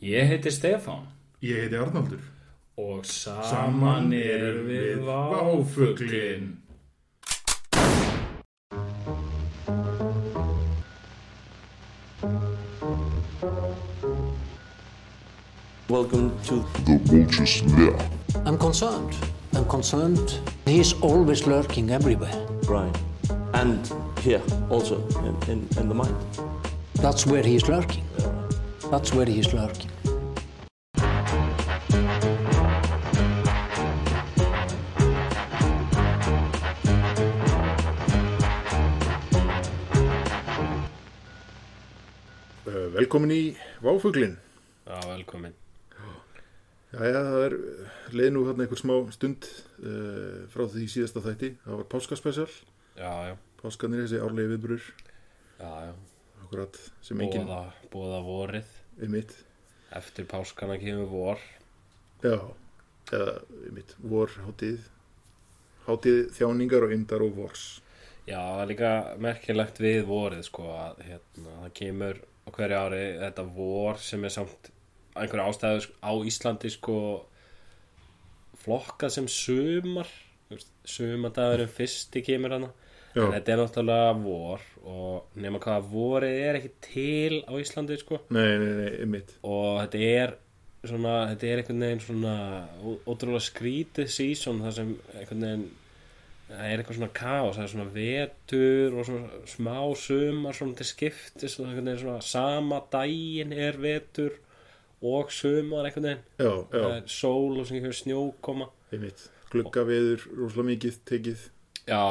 Ég heiti Stefán Ég heiti Arnaldur. og saman erum við Váfuglin. Welcome to The vulture's lair. I'm concerned. I'm concerned. He's always lurking everywhere. Brian. And here also in, in, in the mind. That's where he's lurking. That's where he's lurking. Uh, velkomin í Váfuglin. Já, velkomin. Jæja, það er uh, leið nú hérna einhver smá stund uh, frá því síðasta þætti. Það var páskaspecial. Já, já, Páskanir þessi árlegi viðbrur. já, já. Akkurat sem enginn Bóða, bóða vorið. Er mitt. Eftir páskana kemur vor. Já, eða er mitt. Vor hátíð. Hátíð þjáningar og yndar og vors. Já, það er líka merkilegt við vorið, sko, að hérna, það kemur á hverju ári þetta vor sem er samt einhverju ástæðu sko, á Íslandi, sko, flokkað sem sumar. Sumardagurinn fyrsti kemur hana. Já, En þetta er náttúrulega vor og nema hvað vorið er ekki til á Íslandi, sko. nei, nei, nei, mitt. og þetta er svona, þetta er einhvern veginn svona ótrúlega skrítið sísón þar sem einhvern veginn það er eitthvað svona kaos, það er svona vetur og svona smá sumar svona til skiptis og einhvern veginn svona sama daginn er vetur og sumar einhvern veginn Já, það já, er sól og svona snjókoma er mitt. Glugga veður, rosalega mikið tekið. já,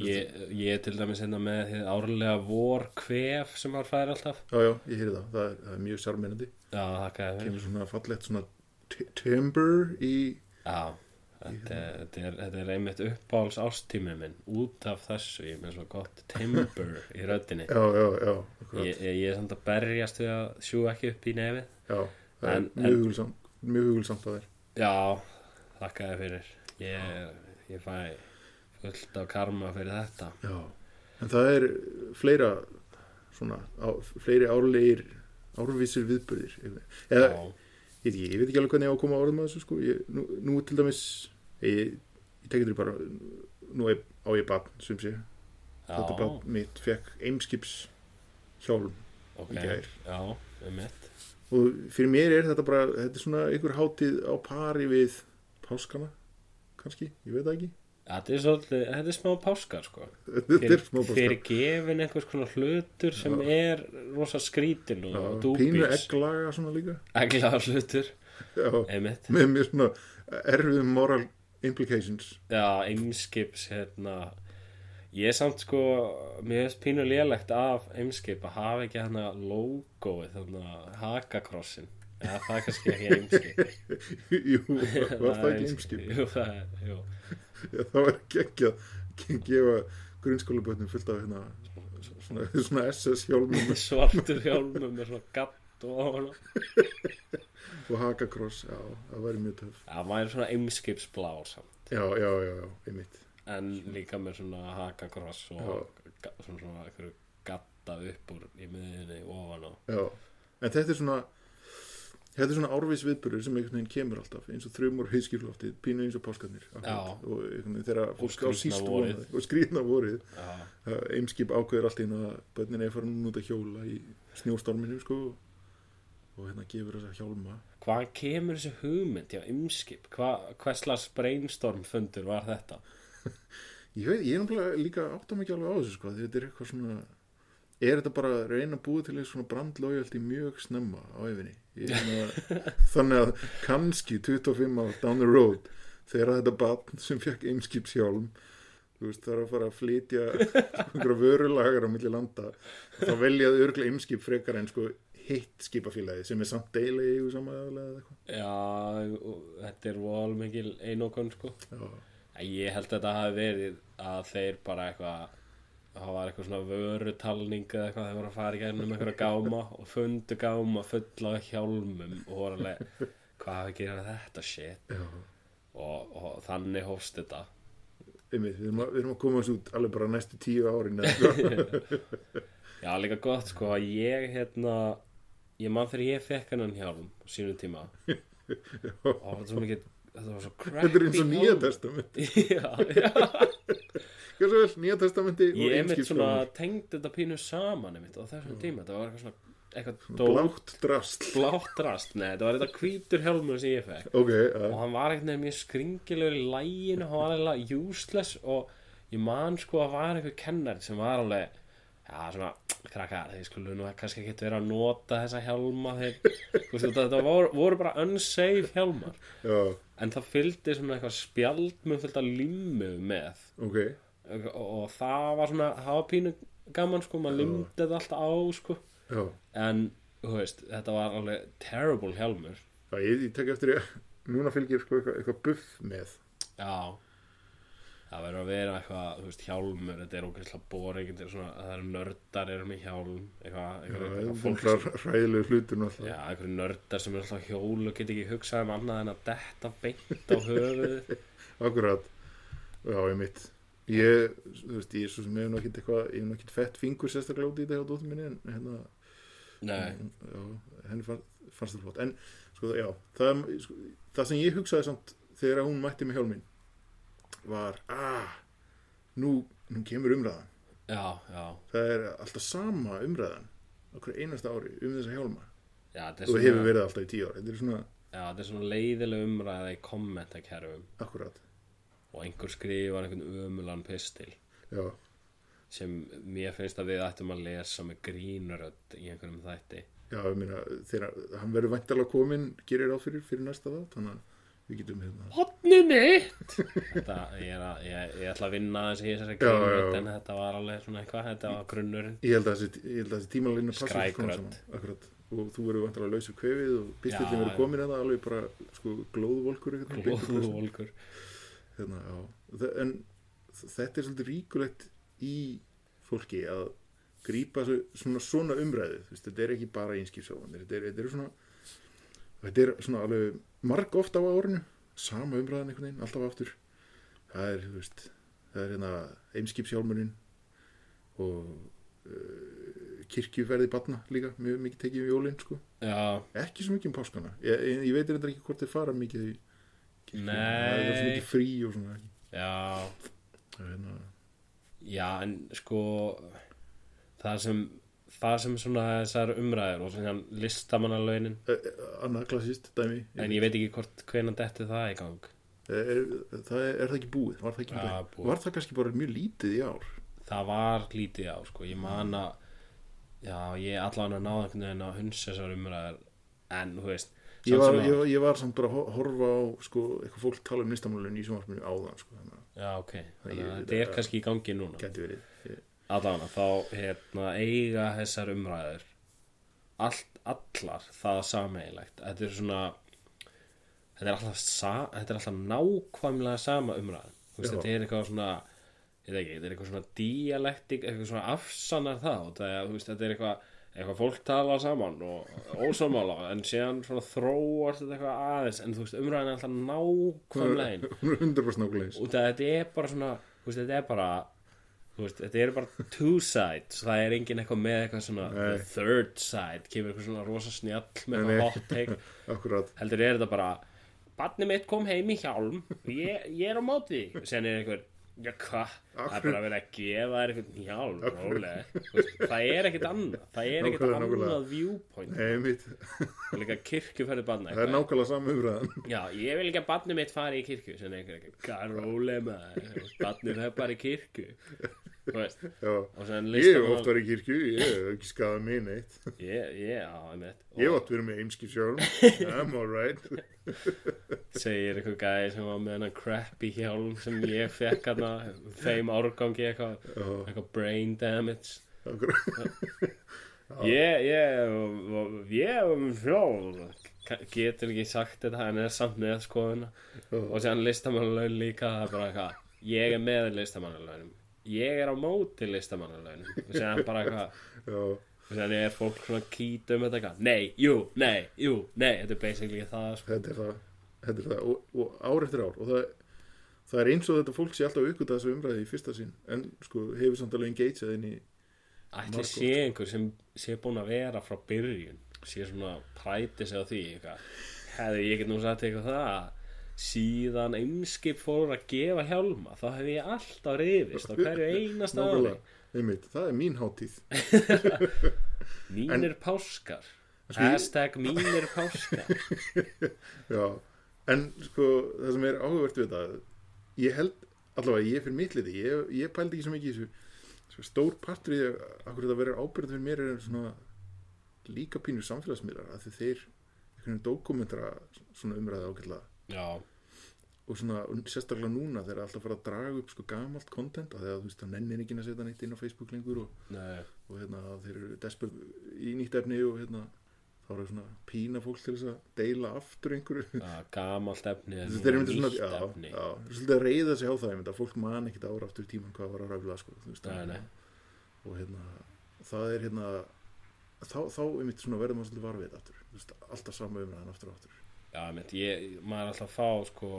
ég, ég er til dæmis hérna með árlega vor kvef sem maður fær alltaf Já, já, ég heyri það. Það er, það er mjög sjarmennandi. já, þér Kemur svona fallegt svona timber í... Já, þetta, er- þetta, er, þetta er einmitt uppáhalds ástímið minn út af þessu, ég er með svo gott timber í röddinni Já, já, já, akkurat. ég, ég, er samt að berjast við að sjú ekki upp í nefið Já, það En- er mjög hugulsamt, mjög hugulsamt að þér. Já, þakka þér fyrir ég, ég fæ fullt af karma fyrir þetta. Já, en það er fleira svona, á, fleiri árlegir árvísir viðbörðir eða, ég, ekki, ég veit ekki alveg hvernig ég á að koma á orðum að þessu sko, ég, nú, nú til dæmis ég, ég tekið þér bara nú á ég barn sem sé. Þetta já, barn mitt fekk eimskips hjálm ok í gær. Já, um mitt og fyrir mér er þetta bara þetta er svona einhver hátíð á pari við páskana, kannski, ég veit það ekki Þetta er svolítið, þetta er smá páskar sko. Þetta er smá Fyrir, fyrir gefin einhvers konar hlutur sem er rosa skrítin og páskana dúbís. pínu egglaga svona líka. Eglaða hlutur, já, einmitt. Með mjög svona erfiðum moral implications. Já, Eimskips hérna. Ég er samt sko Mér finnst pínu lélegt af Eimskip að hafa ekki hérna logoið þannig að hakakrossin Já, það er kannski ekki Eimskip jú, var það ekki eimskip Jú, það er, jú Já, það var ekki að gefa grunnskólabötnum fullt af hérna svona, svona SS hjálmum Svartur hjálmur með svona gatt og og hakakross, já, það væri mjög töf maður er svona Eimskipsblá samt. Já, já, já, já, einmitt. En líka með svona hakakross og svona svona gatta upp úr í miðinni ofan á já, en þetta er svona þetta er svona árvis viðburður sem einhvern veginn kemur alltaf eins og þrjumur heiskifloftið, pínu eins og páskarnir og þegar fólk á síst og skrýðna vorið. Eimskip ákveður allt einu að bönnin er farin út að hjóla í snjóstorminu sko og hérna gefur þessa hjálma. Hvaðan kemur þessi hugmynd, já, ymskip? Hva, hvers slags brainstorm fundur var þetta? Ég veit, ég er náttúrulega líka áttam ekki alveg á þessu sko, þetta er eitthvað svona er þetta bara að reyna að búa til eitthvað svona brandlójaldi mjög snemma á efinni þannig að kannski 25 ár down the road þegar þetta barn sem fekk eimskipshjálm þú veist, það er að fara að flytja einhverja vörulagar á milli landa þá veljaði örglega eimskip frekar en sko hitt skipafélagi sem er samt deili í sama aðlega eða eitthvað. Já, og þetta er vol mikil einokun, sko. Já, Ég held að þetta hafi verið að þeir bara eitthvað, það var eitthvað svona vörutalning eða eitthvað, þeir voru að fara í gænum einhverja gáma og fundu gáma fulla af hjálmum og voru alveg, hvað gerað þetta shit? Og, og þannig hófst þetta. Einmitt, við, erum að, við erum að koma þessu út alveg bara næstu tíu árin eitthvað. Já, líka gott sko að ég hérna ég man þegar ég fekk hennan hjálm á sínum tíma og það var svo mikið þetta var svo crappy Þetta er eins og nýja hjálmur. testamenti já, já Svo vel, nýja testamenti ég einmitt svona einskipsflóðum tengdi þetta pínu saman einmitt á þessum tíma, þetta var eitthvað svona eitthvað Blátt drast blátt rast nei, þetta var þetta hvítur hjálmur sem ég fekk. Ok, og uh, hann var eitthvað mjög skringilegur í læginu, hann var eiginlega useless og ég man sko að var einhver kennar sem var alveg já svona, krakkar, þeir skulle nú kannski ekki vera að nota þessa hjálma þeir, þú veist, þetta voru, voru bara unsafe hjálmar. Já, en það fylgdi svona eitthvað spjald með fylgta limmu með. Ok og, það var svona, það var pínu gaman sko, maður limdi þetta alltaf á sko. Já, en, þú veist, þetta var alveg terrible hjálmur. Já ég, ég tek eftir ég Núna fylgir sko eitthvað, eitthvað buff með. Já. Það verður að vera eitthvað, þú veist, hjálmur Þetta er ógeðslega boring Þetta er svona, það eru nördar eru með hjálm Eitthvað, Já, eitthvað, það eitthvað er fólk sem, hræðilegu hlutur náttúrulega. Já, eitthvað nördar sem er alltaf hjól og get ekki hugsað um annað en að detta beint á höfuð Akkurat. Já, ég mitt Ég, þú veist, ég er svo sem ég hef nokkið eitthvað Ég hef nokkið fett fingur sérstaklega út í þetta hjá dóttur minni En hérna, Nei, já, henni fann, fannst það flott. En, sko, já, það, sko, það sem ég hugsaði samt Þegar hún mætti með hjálminn Var, ah Nú, nú kemur umræðan. Já, já. Það er alltaf sama umræðan Okkur einasta ári um þessa hjálma. Já, þetta Og svona, hefur verið alltaf í tíu ári Þetta er svona, þetta er svona leiðileg umræða í kommentakerfum akkurat og einhver skrifar einhvern ömulan pistil. Já, sem mér finnst að við ættum að lesa með grínurödd í einhverjum þætti. Já, ég meina, þegar hann verður væntalega komin gerir ráð fyrir, fyrir næsta það þannig að við getum hérna Hotni mitt! Þetta, ég, að, ég, ég ætla að vinna í þessari Já, já, grínrödd já. en þetta var alveg svona eitthvað, þetta var grunnurinn. Ég held að þessi, ég að koma Skrækrödd. akkurat. Og þú verður væntalega lausur kvefið og pistillin verður komin að það alveg bara sko glóðvolkur glösum. Glóðvolkur hérna, en þetta er svolítið ríkulegt í fólki að grípa svo- svona, svona umræðu veist, þetta er ekki bara einskipsóðan þetta þetta er svona þetta er svona alveg marg ofta á árinu sama umræðan einhvern veginn, alltaf aftur. Það er, veist það er hérna einskipshjálmurinn og uh, kirkjuferði batna líka mjög mikið tekið um jólinn sko. Ekki svo mikið um páskana. Ég, ég, ég veit þetta ekki hvort þeir fara mikið í kirkju, það er svo Nei. mikið frí og svona já, er hérna, já, en sko það sem það sem svona þessar umræður og svona listamannalaunin. Annað klassist dæmi en ég veit ekki. hvort hvenan detti það í gang. Er, er, það er, er það ekki búið? Var það, ekki Ja, búið. var það kannski bara mjög lítið í ár? Það var lítið á sko, ég man að já, ég allan að náða einhvern veginn að hunsa þessar umræður. En, þú veist ég var, ég, var- ég var samt bara að ho- horfa á sko, eitthvað fólk tala um listamálun í sjónvarpinu áðan sko, já, ok, þetta er kannski í gangi núna. allan þá hérna, eiga þessar umræður allt, allar það sameigilegt þetta er svona þetta er alltaf, sa, þetta er alltaf nákvæmlega sama umræðan Þú veist, þetta er eitthvað svona þetta er eitthvað svona dialektik eitthvað svona afsannar það. Það veist, þetta er eitthvað eitthvað fólk tala saman og ósámála en síðan svona þróast þetta eitthvað aðeins en þú veist, umræðan er alltaf er 100% nákvæmlega. Eins út af þetta er bara svona veist, þetta er bara veist, þetta er bara two sides það er engin eitthvað með eitthvað svona Nei. third side, kemur eitthvað svona rosa snjall með Nei, eitthvað hot take. Akkurat heldur er þetta bara barnið mitt kom heim í hjálm og ég, ég er á móti því sen er einhver Já, hvað? Það er bara að vera að gefa þér eitthvað hjálm, róleg Það er ekkert annað. Það er ekkert Nákvæmlega, nákvæmlega. annað viewpoint. Nei, Og líka kirkjuferði barna það er nákvæmlega sama umræðan. Já, ég vil ekki að barnið mitt fari í kirkju sem einhver ekki, hvað róleg maður? Barnið fer bara í kirkju Ég hef oft verið í kirkju, ég hef ekki skadað mig neitt. Ég, hef oft verið með einskipsjálm I'm alright segir einhver gæði sem var með hennan crappy hjálm sem ég fekk þeim árgangi eitthvað eitthvað brain damage. Ég, ég sjálf getur ekki sagt þetta en er samt með skoðuna og líka það er bara eitthvað ég er með listamannalaunum ég er á móti listamannalaunum. Og séðan bara eitthvað. Og séðan er fólk svona kýt um þetta eitthvað? Nei, jú, nei, jú, nei þetta er basically það sko. þetta er það, þetta er það. Og, og ár eftir ár. Og það, það er eins og þetta fólk sé alltaf aukvitað þessu umræði í fyrsta sinn. En sko hefur samt alveg engageað inn í ætli sé einhver sem sé búin að vera frá byrjun sé svona præti sig á því eitthvað. Hefði ég get nú sagt eitthvað það síðan einskip fór að gefa hjálma þá hef ég alltaf rifist á hverju einasta ári. Einmitt, það er mín hátíð. Mínir páskar. Sko, hashtag mínir páskar. Já, en sko það sem er áhugavert við þetta ég held, allavega ég fyrir mitt liti ég, ég pældi ekki svo mikið svo stór partur í því að akkur þetta verður ábyrgð fyrir mér er svona líka pínur samfélagsmiðlar að þeir einhvern veginn dokumentara svona umræða ágætlega já, og svona sérstaklega núna þeir eru alltaf að fara að draga upp sko gamalt content að veist það nennir ekki að setja neitt inn á Facebook lengur og, og hérna þeir eru desperate í nýtt efni og hérna þá eru svona pína fólk til þess að deila aftur einhverju. Já, gamalt efni er þeir eru myndið svona, að reyða sig á það að fólk man ekkit ára aftur tíman hvað var að ræfla sko, og hérna það er hérna þá, þá einmitt svona verður maður svolítið varfið aftur, alltaf sama umræðan aftur og aftur Já, mynd, ég, maður er alltaf að fá sko,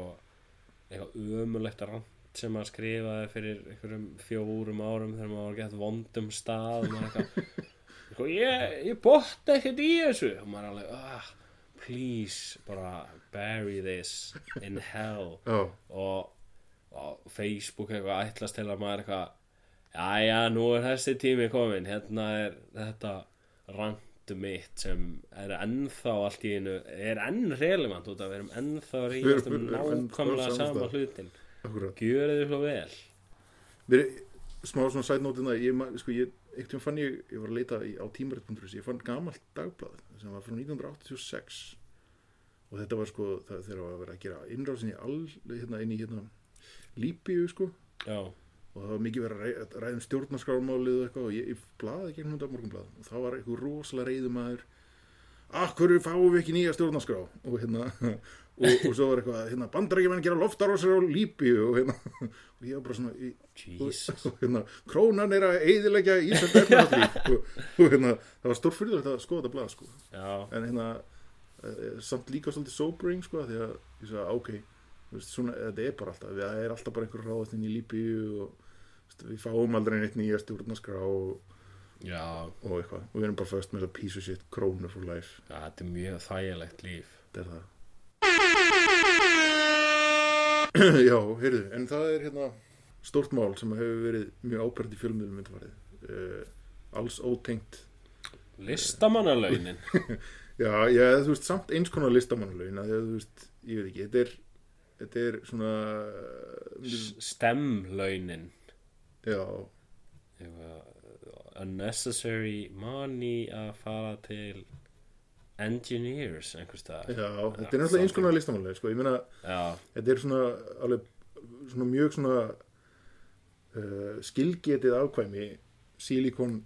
eitthvað ömulegt rant sem maður skrifaði fyrir einhverjum fjórum árum þegar maður var gett vondum stað og maður eitthvað sko, ég, ég bótt ekkert í þessu. Og maður er alveg, ah, please bara bury this in hell. Já, og, og Facebook eitthvað ætlast til að maður eitthvað jæja, nú er þessi tími komin hérna er þetta rantu mitt sem er ennþá allt í einu, er enn relevant út af við erum ennþá að ríðast um nákvæmlega sama hlutin gjörið þið svo vel. Mér, smá svona sætnótina ég, ma- sko, ég, einhvern fann ég, ég var að leita á tímarit.is, ég fann gamalt dagblað sem var frá 1986 og þetta var sko það, þegar var að vera að gera innrásin í all hérna, inn í hérna Líbíu sko. Já, og það var mikið verið að ræ- ræða um stjórnarskrármálið og eitthvað og ég, ég blaði ekki hérna morgunblað og það var eitthvað rosalega reyðumæður Akkur fáum við ekki nýja stjórnarskrá? Og hérna og, og svo var eitthvað, hérna, bandarækjumenn gera loftarósir á Líbíu og hérna og ég var bara svona, í, Jesus. og hérna, krónan er að eyðilegja Ísland og, og hérna, það var stórfyrðulegt að skoða þetta blað sko. já, en hérna e, samt líka svolítið sobering sko, því að ég sagði, ok veist, svona, þetta er bara alltaf, það er alltaf bara einhver ráðastinn í Líbíu og við fáum aldrei neitt nýja stjórnarskrá og, og eitthvað. Og við erum bara först með þess að piece of shit krónu for life, já, þetta er mjög þægilegt líf. Þetta er það. Já, heyrðu, en það er hérna stórt mál sem hefur verið mjög ábært í fjölmiðlum myndvarið uh, alls ótengt. Listamannalaunin. Já, já, þú veist, samt eins konar listamannalaun að þú veist, ég veit ekki, þetta er þetta er svona stemlaunin unnecessary money að fara til engineers einhvers staðar. Já, þetta er náttúrulega eins konar listamannalaun, sko, ég meina þetta er svona alveg svona mjög svona uh, skilgetið ákvæmi Silicon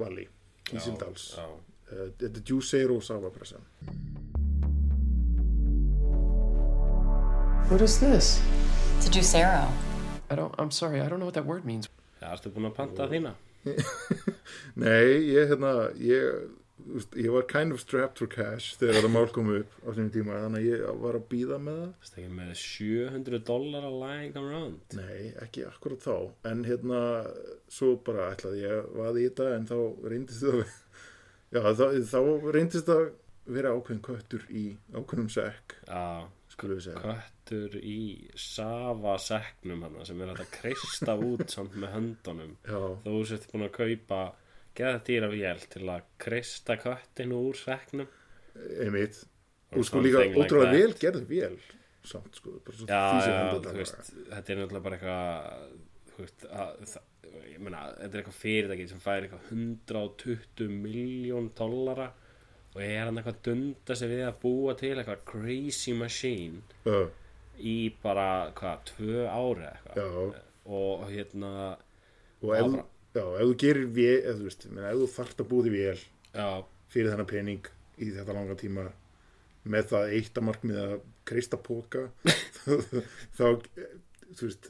Valley Ísildals, já, uh, þetta er Juicero Sávapressan What is this? It's a Juicero. I don't. I'm sorry. I don't know what that word means. já, erstu búin að panta þína Nei, ég hérna ég, ég var kind of strapped for cash þegar þetta mál kom upp á þessum tíma þannig að ég var að býða með það ekki með 700 dólar að lying around Nei, ekki akkurat þá en hérna, svo bara ætlaði ég að vaði í þetta en þá reyndist það já, þá, þá reyndist það vera ákveðin köttur í ákveðnum sekk, Já, skulum við segja. Köttur í safa seknum hann sem er hægt að kreista út samt með höndunum. Þú sért búin að kaupa geða dýra vél til að kreista köttinu úr seknum einmitt. Og sko líka ótrúlega vel gerð vél samt sko, Já, já, veist, þetta er náttúrulega bara eitthvað ég meina, þetta er eitthvað fyrirtæki sem fær eitthvað 120 miljón dollara og ég er hann eitthvað að dunda sig við að búa til eitthvað crazy machine Já, í bara, hvað, tvö ári eitthvað? Já, og hérna, og ef, bara- já, ef þú gerir vél, ef þú veist, menn, ef þú þarft að búið í vél já, fyrir þennan pening í þetta langa tíma með það eitt að markmið að kreista póka þá, þú veist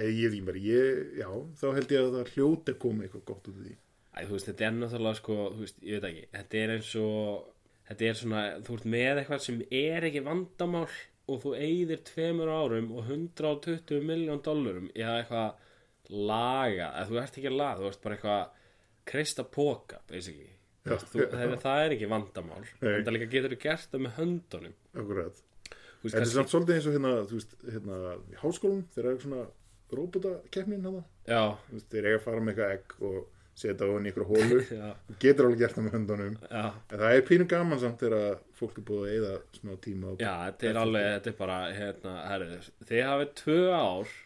ég því mér, ég, já þá held ég að það hljóti að koma eitthvað gott út úr því Æ, veist, þetta er náttúrulega sko, veist, ég veit ekki, þetta er eins og, þetta er svona, þú ert með eitthvað sem er ekki vandamál og þú eyðir tveimur árum og 120 miljón dollurum í að eitthvað laga, eða þú ert ekki að laga, þú ert bara eitthvað kreista póka, basically, Já, þú, það, er ekki vandamál en það líka getur þú gert það með höndunum. Akkurat. Þetta er samt svolítið eins og hérna, veist, hérna í háskólum, þeir eru svona þú veist, þeir eiga að fara með eitthvað egg og setja á hann í ykkur hólu getur alveg gert það með höndunum. Já. En það er pínu gaman samt þegar fólk er búið að eyða smá tíma Já, þetta er alveg, þetta er bara, hérna, herri, þið hafið tvö ár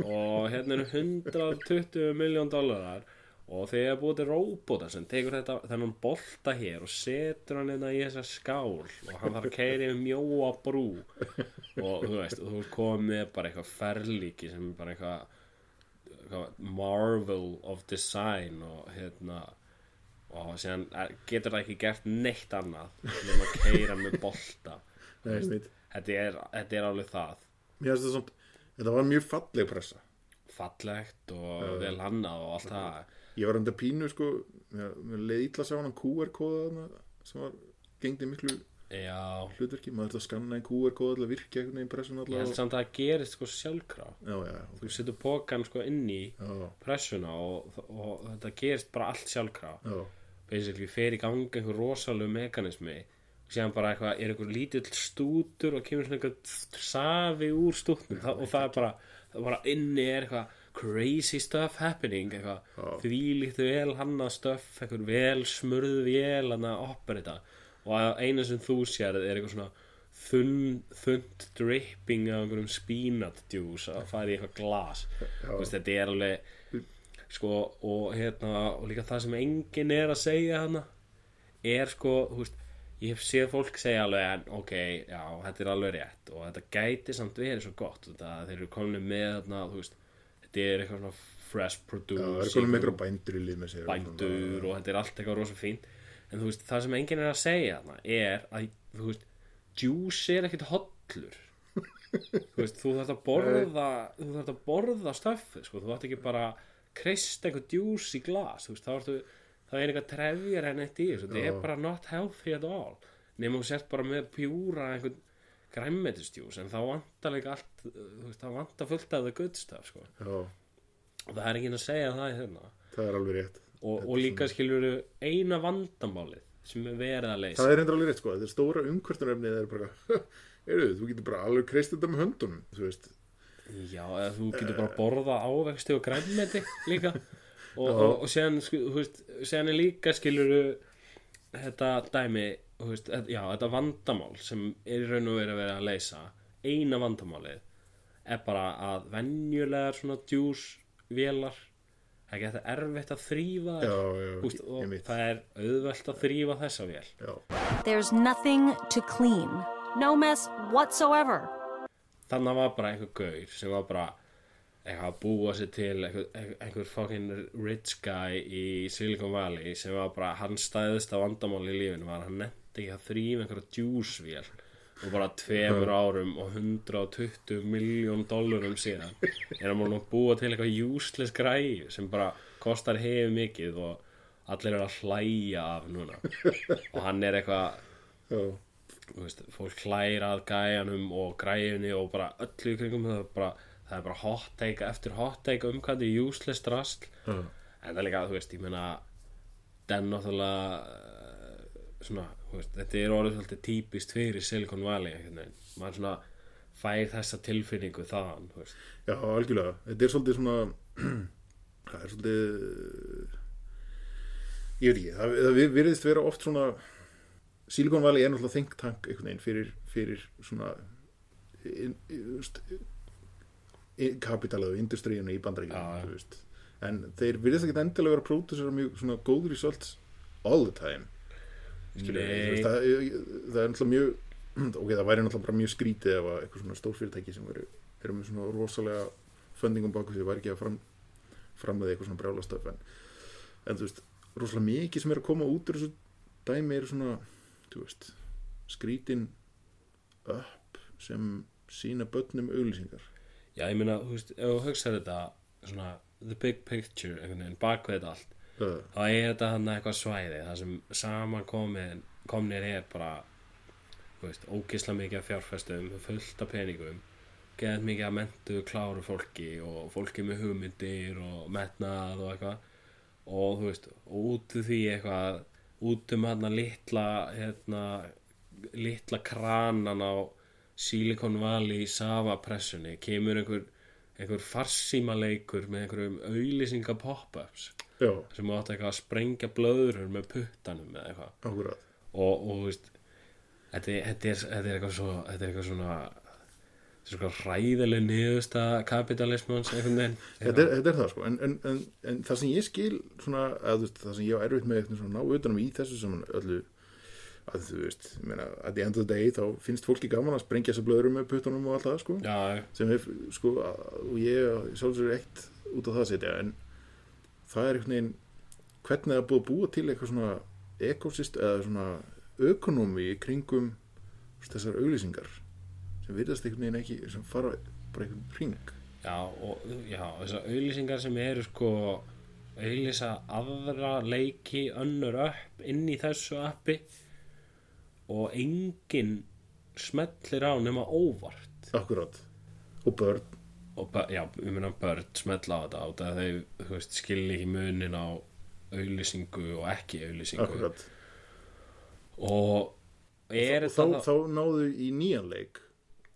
og hérna eru 120 miljón dólarar og þið er búið til róbóta sem tekur þetta, þennan bolta hér og setur hann hérna í þessa skál og hann þarf að keiri um mjóa brú og þú veist, þú komið bara eitthvað ferlíki sem bara eitthvað marvel of design og hérna og síðan er- getur það ekki gert neitt annað nema að keira með bolta. Þetta er, þetta er alveg það. Þetta þetta var mjög falleg pressa. Fallegt og vel hannað og allt það. Ég var enda pínu sko, leið illa að sjá hann QR-kóða sem var gengdi miklu já, hlutverki, maður þurfti að skanna einn QR-kóða til að virka einhvern veginn pressun ég allavega. held samt að það gerist sko sjálfkrá Já, já, ok. þú setur pókan sko inn í pressuna og, og þetta gerist bara allt sjálfkrá já, basically fer í gangi einhver rosalegu mekanismi. Og síðan bara eitthvað, er einhver lítill stútur og kemur svona einhver safi úr stútnum. Og það er bara, bara inni er eitthvað crazy stuff happening eitthvað, því líkt vel hannað stuff eitthvað vel smurð vel hann að operita og eina sem þú sér er eitthvað svona þunn, þund dripping af einhverjum spínat juice að fara í eitthvað glas. Veist, þetta er alveg sko og hérna og líka það sem enginn er að segja hana er sko þú veist, ég hef séð fólk segja alveg en ok, já, þetta er alveg rétt. Og þetta gæti samt verið svo gott þeir eru komin með þarna þú veist, þetta er eitthvað svona fresh já, produce það er konum með einhverja bændur í lið með sér bændur og þetta er allt eitthvað rosa fínt en þú veist, það sem enginn er að segja þarna er að, þú veist, juice er ekkit hollur. Þú veist, þú þarft að borða þú þarft að borða stöfið sko, þú þarft ekki bara kreist eitthvað juice í glas, þú veist, þá ertu það er eitthvað trefjar en eitt í þessu. Þetta er bara not healthy at all. Nema þú sért bara með pjúra einhvern græmmetistjús en þá vantar líka allt þú veist, þá vantar fullt af það guðstaf sko. Já, og það er ekki að segja það í þarna það er alveg rétt og, og líka skilur eina vandamálið sem er verið að leysa. Það er endur alveg rétt sko, þetta er stóra umkvörtunarefni það er bara, heyrðu, þú getur bara alveg kreist þetta með höndunum, þú veist. Já, eða þú getur bara borða ávexti og grænmeti líka. Og, og, og séðan, sko, þú veist, séðan er líka skilur þetta dæmi þú veist, já, þetta vandamál sem er í raun og verið að vera að leysa eina vandamálið er bara að venjulegar svona djús vélar það er ekki þetta erfitt að þrýfa veist, og það er auðvelt að þrýfa þessa vél Já, There's nothing to clean. No mess whatsoever. þannig var bara einhver gaur sem var bara eitthvað að búa sér til einhver, einhver, fucking rich guy í Silicon Valley sem var bara hans stæðista vandamál í lífinu var að hann nefndi ekki að þrýfa einhverja djúsvél og bara tveimur árum og 120 miljón dólarum síðan er hann múin að búa til eitthvað useless græi sem bara kostar hefur mikið og allir eru að hlæja af núna. Og hann er eitthvað þú veist, fólk hlægir að gæjanum og græjunni og bara öllu kringum það er bara, það er bara hot take eftir hot take um hvað þetta er useless drasl. Já, en það er líka, þú veist, ég meina den náttúrulega svona, veist, þetta er orðið svolítið típist fyrir Silicon Valley maður svona fær þessa tilfinningu þaðan, já, algjörlega. Þetta er svolítið svona það er svolítið ég veit ekki, það, það virðist vera oft svona Silicon Valley er náttúrulega think tank veginn fyrir, fyrir svona in, in, kapitalið og industríuna í bandaríkjum en þeir virðist ekki endilega vera pródusera mjög svona góð results all the time Skilur, það, það er náttúrulega mjög ok, það væri náttúrulega mjög skrítið ef að eitthvað svona stórfyrirtæki sem eru, eru með svona rosalega fundingum baku því væri ekki að fram, framleiða eitthvað svona brjálastöf en, en þú veist, rosalega mikið sem er að koma út úr þessu dæmi eru svona veist, skrítin upp sem sína börnum auglýsingar. Já, ég meina, þú veist, ef þú hugsaður þetta svona, the big picture einhvern veginn, bak við þetta allt uh, þá er þetta hann eitthvað svæði það sem saman komnir er bara ógisla mikið af fjárfestum fullt af peningum geðað mikið af mentu kláru fólki og fólki með hugmyndir og metnað og eitthvað. Og þú veist, út því eitthvað út um hann litla hérna, litla kranan á Silicon Valley Sava-pressunni kemur einhver, einhver farsímaleikur með einhverjum auðlýsinga pop-ups já, sem átti eitthvað að sprengja blöður með puttanum eða eitthvað. Akkurat. Og, og veist þetta, er- þetta, er, þetta er eitthvað svo þetta er eitthvað svona svona hræðileg niðursta kapitalismans einhvern veginn. Þetta er, þetta er það sko. En, en, en, en það sem ég skil svona, að, veist, það sem ég á erfitt með ná utanum í þessu sem öllu að þú veist, ég meina, at the end of the day þá finnst fólki gaman að sprengja þessa blöðurum með puttunum og allt það sko. Já, sem er sko að- og ég sjálfsögur eitt út á það að setja. En það er einhvern veginn hvernig það er búið að búa til eitthvað svona ekosist eða svona ökonomi kringum þessar auglýsingar sem virðast einhvern veginn ekki sem fara bara einhvern ring já, og já, þessar auðlýsingar sem eru sko auðlýsa aðra leiki önnur upp inn í þessu appi og enginn smellir á nema óvart. Akkurat. Og börn og já, við munum börn smetla á þetta át að þau, þú veist, skilja ekki munin á auðlýsingu og ekki auðlýsingu akkurat. Og er og þá, þetta þá náðu í nýjan leik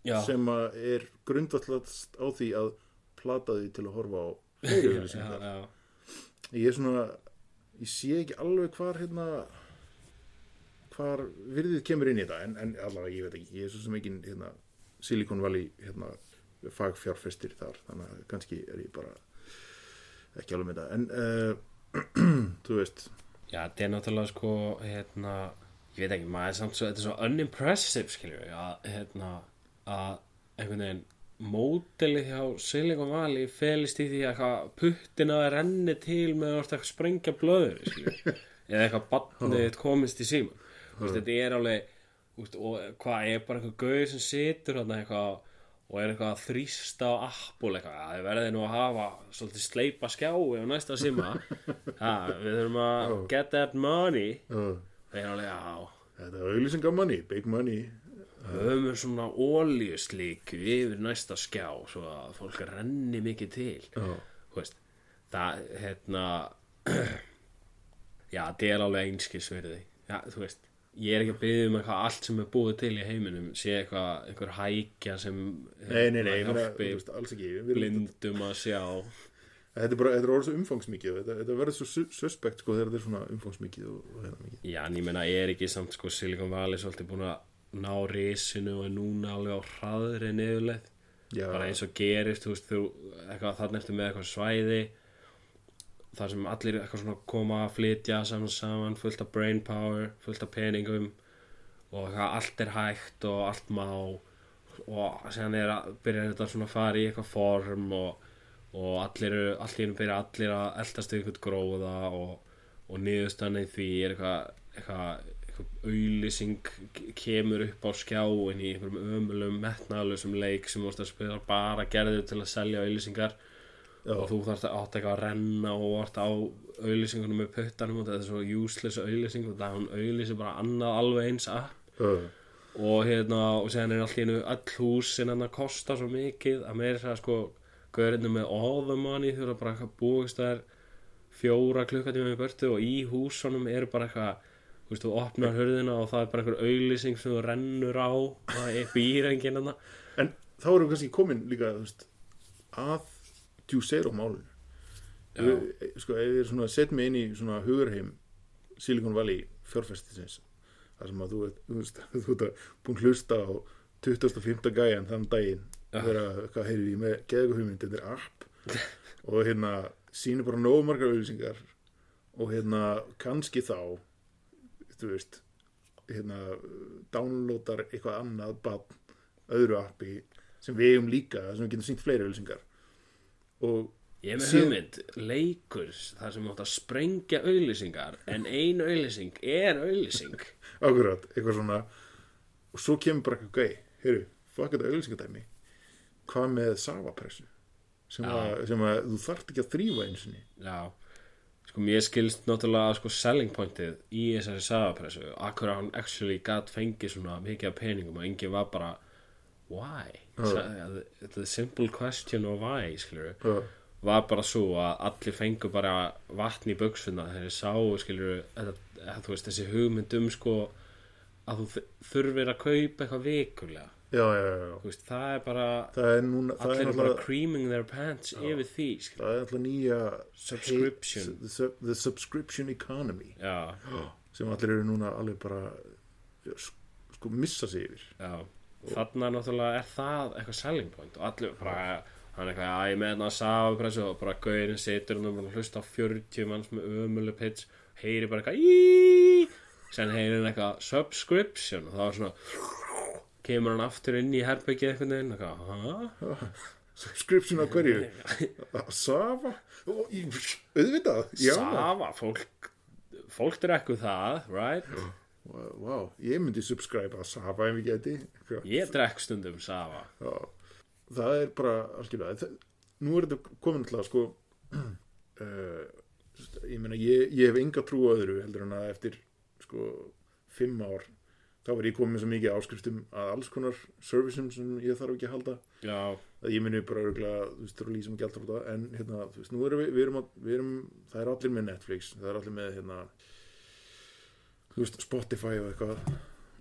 já, sem er grundvallast á því að plata því til að horfa á já, ég er svona ég sé ekki alveg hvar hérna hvar virðið kemur inn í þetta en, en allavega ég veit ekki, ég er svo sem ekki hérna, Silicon Valley hérna, fagfjárfestir þar þannig að kannski er ég bara ekki alveg með þetta en uh, þú veist. Já, þetta er náttúrulega sko hérna, ég veit ekki, maður er samt svo þetta er svo unimpressive, skiljum við að, hérna, að einhvern veginn mótelið hjá Silicon Valley felist í því að eitthvað puttina renni til með að að sprengja blöður eða eitthvað badnið komist í veist, þetta er alveg og hvað er bara eitthvað gauður sem situr þarna eitthvað og er eitthvað að þrýsta á Apple eitthvað, að þið verðið nú að hafa svolítið sleipa skjái á næsta síma ha, við þurfum að get that money. Uh, það er alveg, já, þetta er auglýsingar money, big money. Höfum við svona ólíuslík yfir næsta skjá svo að fólk renni mikið til. Þú veist það, hérna já, þetta er alveg einskisverði já, þú veist ég er ekki að byggja um eitthvað allt sem er búið til í heiminum sé eitthvað, einhver hækja sem nei, nei, nei, ég meina, hjálpi blindum að sjá. Þetta er bara, þetta er orðið svo umfangsmikið þetta, þetta verður svo su- suspekt sko þegar þetta er svona umfangsmikið og, og hérna mikið. Já, en ég meina, er ekki samt sko Silicon Valley svolítið búin að ná risinu og er núna alveg á hraðri niðurleið. Já, bara eins og gerist, þú veist, þú eitthvað þannig eftir með eitthvað svæði þar sem allir eitthvað svona koma að flytja saman saman, fullt af brain power fullt af peningum og allt er hægt og allt má og séðan er að byrja þetta svona að fara í eitthvað form og, og allir einu byrja allir að eldast við eitthvað gróða og, og niðurstanni því er eitthvað eitthvað, eitthvað auðlýsing kemur upp á skjáin í einhverjum ömulum metnaðalusum leik sem bara gerður til að selja auðlýsingar Já. og þú þarft að átt eitthvað að renna og vart á auðlýsingunum með puttanum og þetta er svo useless auðlýsing það er hún auðlýsing bara annað alveg eins app. Uh, og hérna og séðan er allt í einu öll húsin hann að kosta svo mikið að meira það sko gaurinu með all the money þurfa bara eitthvað búist það er fjóra klukkatíma í börtu og í húsunum eru bara eitthvað þú veist, þú opnar hurðina og það er bara einhver auðlýsing sem þú rennur á og það er býrengin hann en þá erum við kannski komin líka djúseir á málun sko, ef svona setjum mig inn í svona hugurheim Silicon Valley fjárfestisins þar sem að þú, ert- búin að hlusta á 25. gæjan þann daginn vera, hvað heyrðu ég með geðgu hugmynd þetta er app og hérna sýnir bara nógu margar auðlýsingar og hérna kannski þá þú veist hérna downloadar eitthvað annað bann öðru appi sem við eigum líka sem við getum sýnt fleiri auðlýsingar og Ég með hugmynd, leikur þar sem átt að sprengja auðlýsingar en ein auðlýsing er auðlýsing akkurat, eitthvað svona og svo kemur bara eitthvað gæi heyrðu, fuck þetta auðlýsingadæmi hvað með savapressu? Sem, sem að þú þarft ekki að þrýfa eins og Já, sko mér skilst náttúrulega sko selling pointið í þessari sagapressu akkur að hann actually gat fengið svona mikið af peningum og enginn var bara why? Uh. The simple question of why skilur uh, var bara svo að allir fengu bara vatn í buksuna þegar þeir sáu skilur veist, þessi hugmynd um sko að þú þurfir að kaupa eitthvað vikulega já, já, já, veist, það er bara það er núna það allir er bara náttúrulega creaming their pants yfir því skilur. það er náttúrulega nýja Subscription. the, sub- the subscription economy sem allir eru núna alveg bara sk- sko missa sig yfir já þarna náttúrulega er það eitthvað selling point. Og allir bara hann er eitthvað, að ég með hann að safapressu og bara gauðin situr hann og hlusta á 40 manns með ömuleg pitch heyri bara eitthvað í! Sen heyri hann eitthvað subscription. Og þá er svona kemur hann aftur inn í herbyggið einhvern veginn eitthvað, hæ? subscription á hverju? Að í- auðvitað já. Safa, fólk fólk drekku það, right? Vá, ég myndi subscribe að Safa ef ég geti Ég drekk stundum Safa já. Það er bara algjörlega Nú er þetta komin alltaf sko uh, Ég meina ég, ég hef enga trú á öðru heldur en að eftir sko fimm ár þá verð ég komið svo mikið áskriftum að alls konar servicum sem ég þarf ekki að halda. Já, að ég muni bara örgulega, þú veist, þú eru lýsum ekki alltaf á það, en hérna, þú veist, nú erum við, við erum, að, við erum, það er allir með Netflix, það er allir með, hérna, veist, Spotify og eitthvað,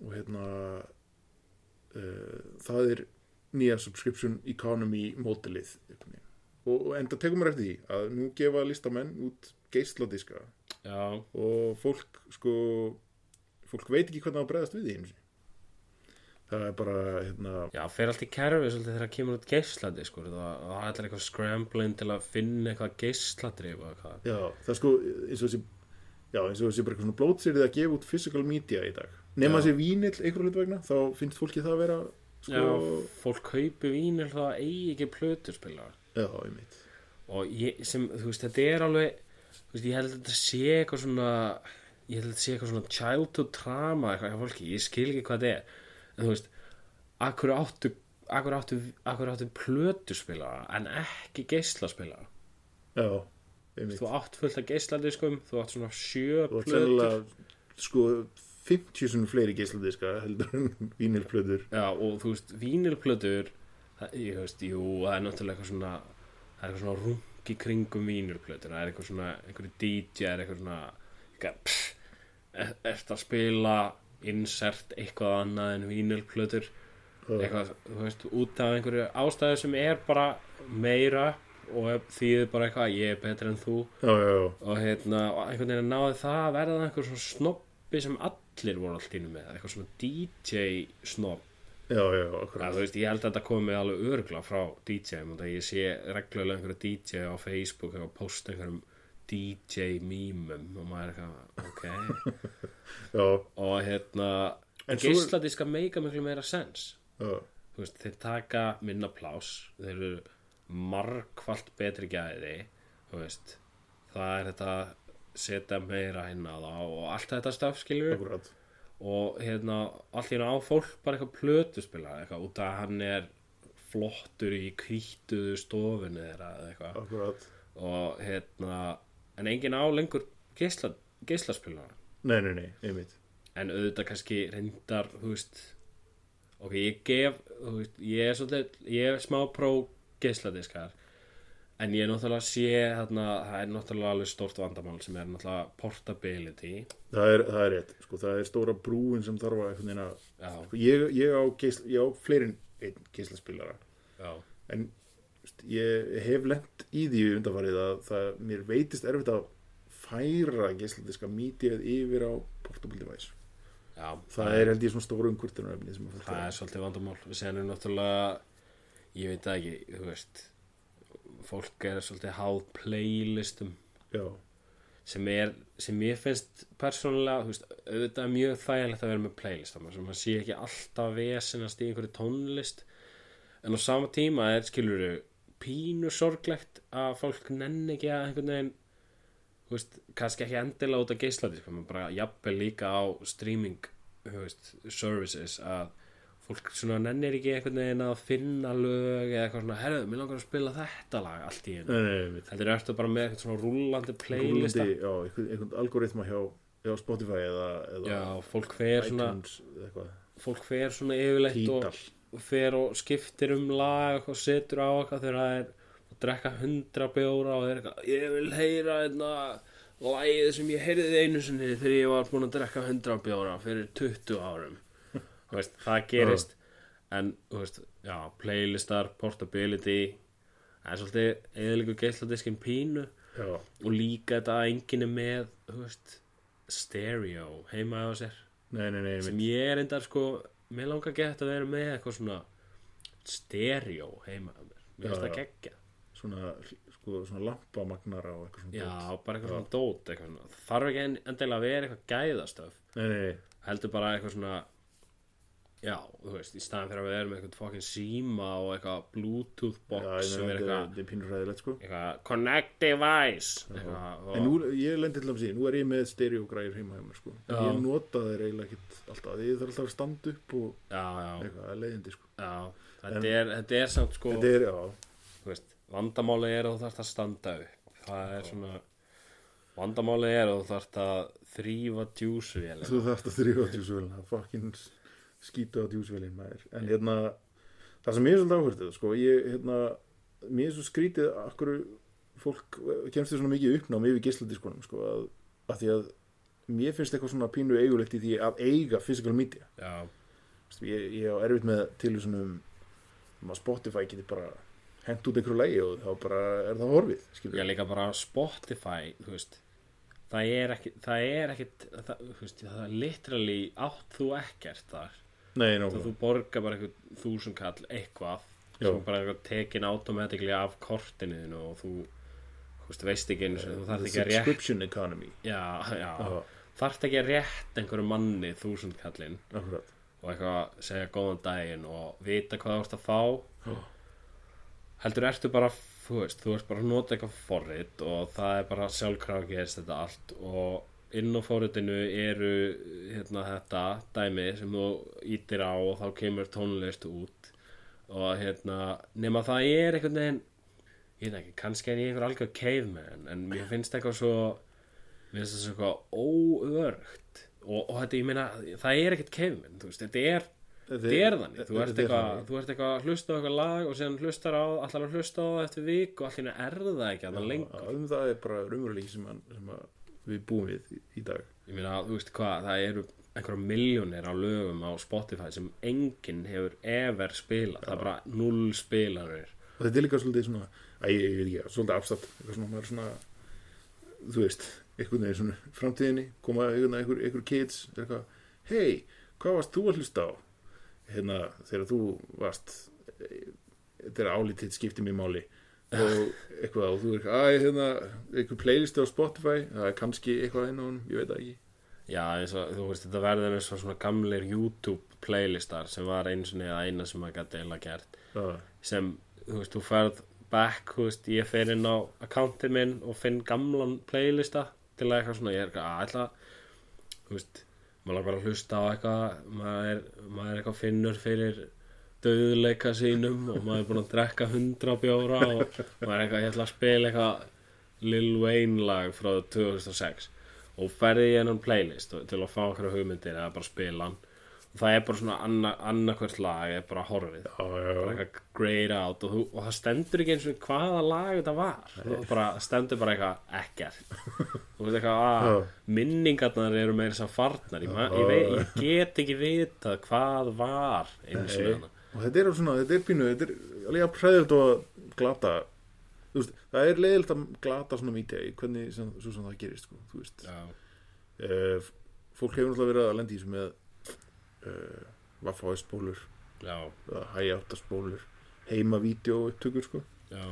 og hérna, uh, það er nýja subscription economy mótilið, og, og enda tekum mér eftir því að nú gefa listamenn út geisladiska já, og fólk, sko, fólk veit ekki hvernig það bregðast við því. Það er bara, hérna, já, fer allt í kerfi svolítið þegar það kemur út geislandi sko, það, er allir eitthvað scrambling til að finna eitthvað eitthvað. Já, það er sko eins og þessi Já, eins og þessi bara eitthvað svona blótsýrið að gefa út physical media í dag. Já. þessi vínill einhverju hlut vegna þá finnst fólki það að vera sko, Já, fólk kaupi vínil þá eigi ekki plötuspilar já, einmitt. Og ég, sem, þú veist, þetta er alveg þú veist, ég held að þetta sé eitthvað svona ég held að þetta sé eitthvað svona childhood trauma eitthvað hjá fólki, ég skil ekki hvað þetta er. En þú veist, akkur áttu akkur áttu, akkur áttu plötuspilara en ekki geislaspilara Já, þú átt fullt af geisladiskum, þú átt svona sjö Þú ert plötur. sennilega sko 50 svona fleiri geisladiska heldur en vínilplöður Já, og þú veist, vínilplötur það, ég veist, jú, það er náttúrulega eitthvað svona það er eitthvað svona rungi kringum vínilplötur, það er eitthvað svona einhverju DJ, er eitthvað svona eitthvað, pff, er, ert að spila insert eitthvað annað en vínilplötur? Eitthvað, þú veist, út af einhverju ástæðu sem er bara meira og þýðir bara eitthvað ég er betri en þú. Já, já, og hérna, einhvern veginn náði það að verða einhver svona snobbi sem allir voru allt ínu með, eitthvað svona DJ þú veist, ég held að þetta komi alveg örgla frá DJ-um og það ég sé reglulega einhverju DJ á Facebook og posta einhverjum DJ mýmum og maður er eitthvað, ok. Og hérna, geisladiska meika miklu meira sens þeir taka minna plás þeir eru margfalt betri gæði veist, það er þetta setja meira það og allt þetta staf skilur akkurat. Og hérna allt hérna á fólk bara eitthvað plötuspila eitthvað út að hann er flottur í kvítuðu stofunni þeirra eitthvað. Akkurat. Og hérna en enginn á lengur geisla, geislaspila Nei, nei, nei, einmitt. En auðvitað kannski reyndar þú veist ok, ég gef þú veist, ég er svolítið, ég er smá pró geisladiskar. En ég náttúrulega sé þarna, það er náttúrulega alveg stórt vandamál sem er náttúrulega portability. Það er, það er rétt, sko, það er stóra brúin sem þarf að að sko, ég, ég á, á fleirin einn geislaspilara já, en ég hef lent í því undanfarið að það, mér veitist erfitt að færa geisladiska mítið yfir á portable device. Já. Það er held ég svona stóru að fólk það er svolítið vandamál. Við segjum náttúrulega ég veit það ekki, þú veist fólk er svolítið háð playlistum. Já, sem er, sem ég finnst persónulega, þú veist, auðvitað mjög þægilegt að vera með playlist þannig að maður sé ekki alltaf vesinast í einhverju tónlist. En á sama tíma er skilur pínu sorglegt að fólk nenni ekki að einhvern veginn þú veist, kannski ekki endilega út af geisladi sko, maður bara jafnvel líka á streaming þú veist, services að fólk svona nennir ekki einhvern veginn að finna lög eða eitthvað svona, herðu, mér langar að spila þetta lag allt í nei, nei, Heldur ertu bara með eitthvað svona rúllandi playlista? Rúlandi, já, einhvern, einhvern algoritma hjá, hjá Spotify eða, eða Já, fólk fer svona iTunes eitthvað, fólk fer svona yfirleitt Tidal. og, fer og skiptir um lag og setur á eitthvað þegar það er að drekka hundra bjóra og er eitthvað, ég vil heyra einna Lægið sem ég heyrði einu sinni þegar ég var búinn að drekka 100 bjóra fyrir 20 árum veist, það gerist. En, veist, já, playlistar portability það er svolítið eðliku geisladiskin pínu. Já, og líka þetta að enginn er með veist, stereo heima á sér. Nei, nei, nei, sem ég er endar sko mér langar gett að vera með eitthvað svona stereo heima á mér. Mér Já, finnst það já. geggja svona, sko, svona lampamagnara og eitthvað svona já, bara eitthvað svona dót eitthvað svona. Þarf ekki en- endilega að vera eitthvað gæðastöf nei, nei, nei, heldur bara eitthvað svona já, þú veist, í staðan fyrir að við erum með eitthvað fucking síma og eitthvað bluetooth já, box ég sem er er- eitthvað er pínur ræðilegt sko. eitthvað connect device eitthvað, En nú, ég lendi til dæmis í, nú er ég með stereogræður heima hjá mér sko. Já. Ég nota þeir eiginlega ekkit alltaf Því ég þarf alltaf að standa upp og já, já, eitthvað, það er leiðindi sko. Já þetta er, þetta er samt sko Þetta er, já, þú veist, vandamáli er að þú þarfst að standa upp. Það er svona vandamáli er að þú þarfst að þrýfa djúsvél þú þarfst að þrýfa djúsvélina Fucking skýta á djúsvélin maður. En hérna, það sem ég er svolítið áhvertið sko Ég, hérna, mér er svo skrítið Akkur fólk kemst þér svona mikið uppnám yfir gisladiskunum sko að, að því að mér finnst eitthvað svona pínu eigulegt í því að eiga physical media. Já, Veistu, ég, ég á erfitt með tilvísunum um að Spotify geti bara hent út einhverju lægi og þá bara er það horfið skilur ég líka bara Spotify þú veist það er ekki það er ekki það, það er literally átt þú ekkert þar Nei, þú, borgar bara eitthvað þúsund kall eitthvað Já. sem bara eitthvað tekin automatically af kortinu og þú veist, veist ekki einu sinni, þú þarft The ekki að rétt subscription economy. Já, já, Já. þarft ekki að rétt einhverju manni þúsund kallinn Akkurat. og eitthvað segja góðan daginn og vita hvað þú ert að fá. Heldur ertu bara þú veist, þú ert bara að nota eitthvað forrit og það er bara sjálfkrafa gerist þetta allt og inn á forritinu eru hérna þetta dæmi sem þú ítir á og þá kemur tónlist út. Og hérna nema það er einhvern veginn ég veit ekki, kannski er ég einhver algjör caveman en mér finnst eitthvað svo mér finnst það svo eitthvað óörgt og, og þetta, ég meina, það er ekkert caveman, þú veist, þetta er þetta er þannig, þú ert, er eitthvað, eitthvað að hlusta á eitthvað lag og síðan hlustar á, allar að hlusta á það eftir vik og allir er það ekki að það lengur. um það er bara að- sem að við búum við í, dag. Ég meina, þú veist hvað, það eru einhverja miljónir á lögum á Spotify sem enginn hefur ever spilað, það er bara null spilanir. Og þetta er líka svolítið svona að ég, veit ekki, svolítið afstætt eitthvað svona, maður er svona þú veist, einhvern veginn svona framtíðinni koma einhvern einhver, einhver kids eitthvað, hei, hvað varst þú að hlusta á? Hérna, þegar þú varst eh, þetta er álítið skipti mér máli og eitthvað, og þú er eitthvað, að hérna einhver playlist á Spotify, það er kannski eitthvað inn á honum, ég veit ekki. Já, eins og, þú veist, þetta verður eins og svona gamlir YouTube playlistar sem var eins og neða eina sem maður gæti eila gert. Já, sem, þú veist, þú ferð back, þú veist, ég fer inn á akkantið minn og finn gamlan playlista til að eitthvað svona, ég er eitthvað að ætla þú veist, maður langar að hlusta á eitthvað maður er, maður er eitthvað finnur fyrir döðleika sínum og maður er búin að drekka hundra bjóra og maður er eitthvað, ég ætla að spila eitthvað Lil Wayne lag frá 2006 og ferði ég hennan playlist til að fá okkur hugmyndir eða bara spila hann. Og það er bara svona anna, annarkvært lag er bara horfið. Já, já, bara já. eitthvað grayed out og, þú, og það stendur ekki eins og hvaða lag þetta var. Bara, stendur bara eitthvað ekkert. Og eitthvað að Já. minningarnar eru meira að farnar. Ég, ég, veit, ég get ekki vitað hvað var eins og Nei. Og þetta er svona, þetta er pínu þetta er alveg að præðilt og að glata. Veist, það er leiðilt að glata svona mítið í hvernig sem, sem það gerist sko, þú veist. Uh, fólk hefur náttúrulega verið að lendi í þessu með uh, Vaffa spólur já, hæjáta spólur heima vídeo upptökur sko. Já.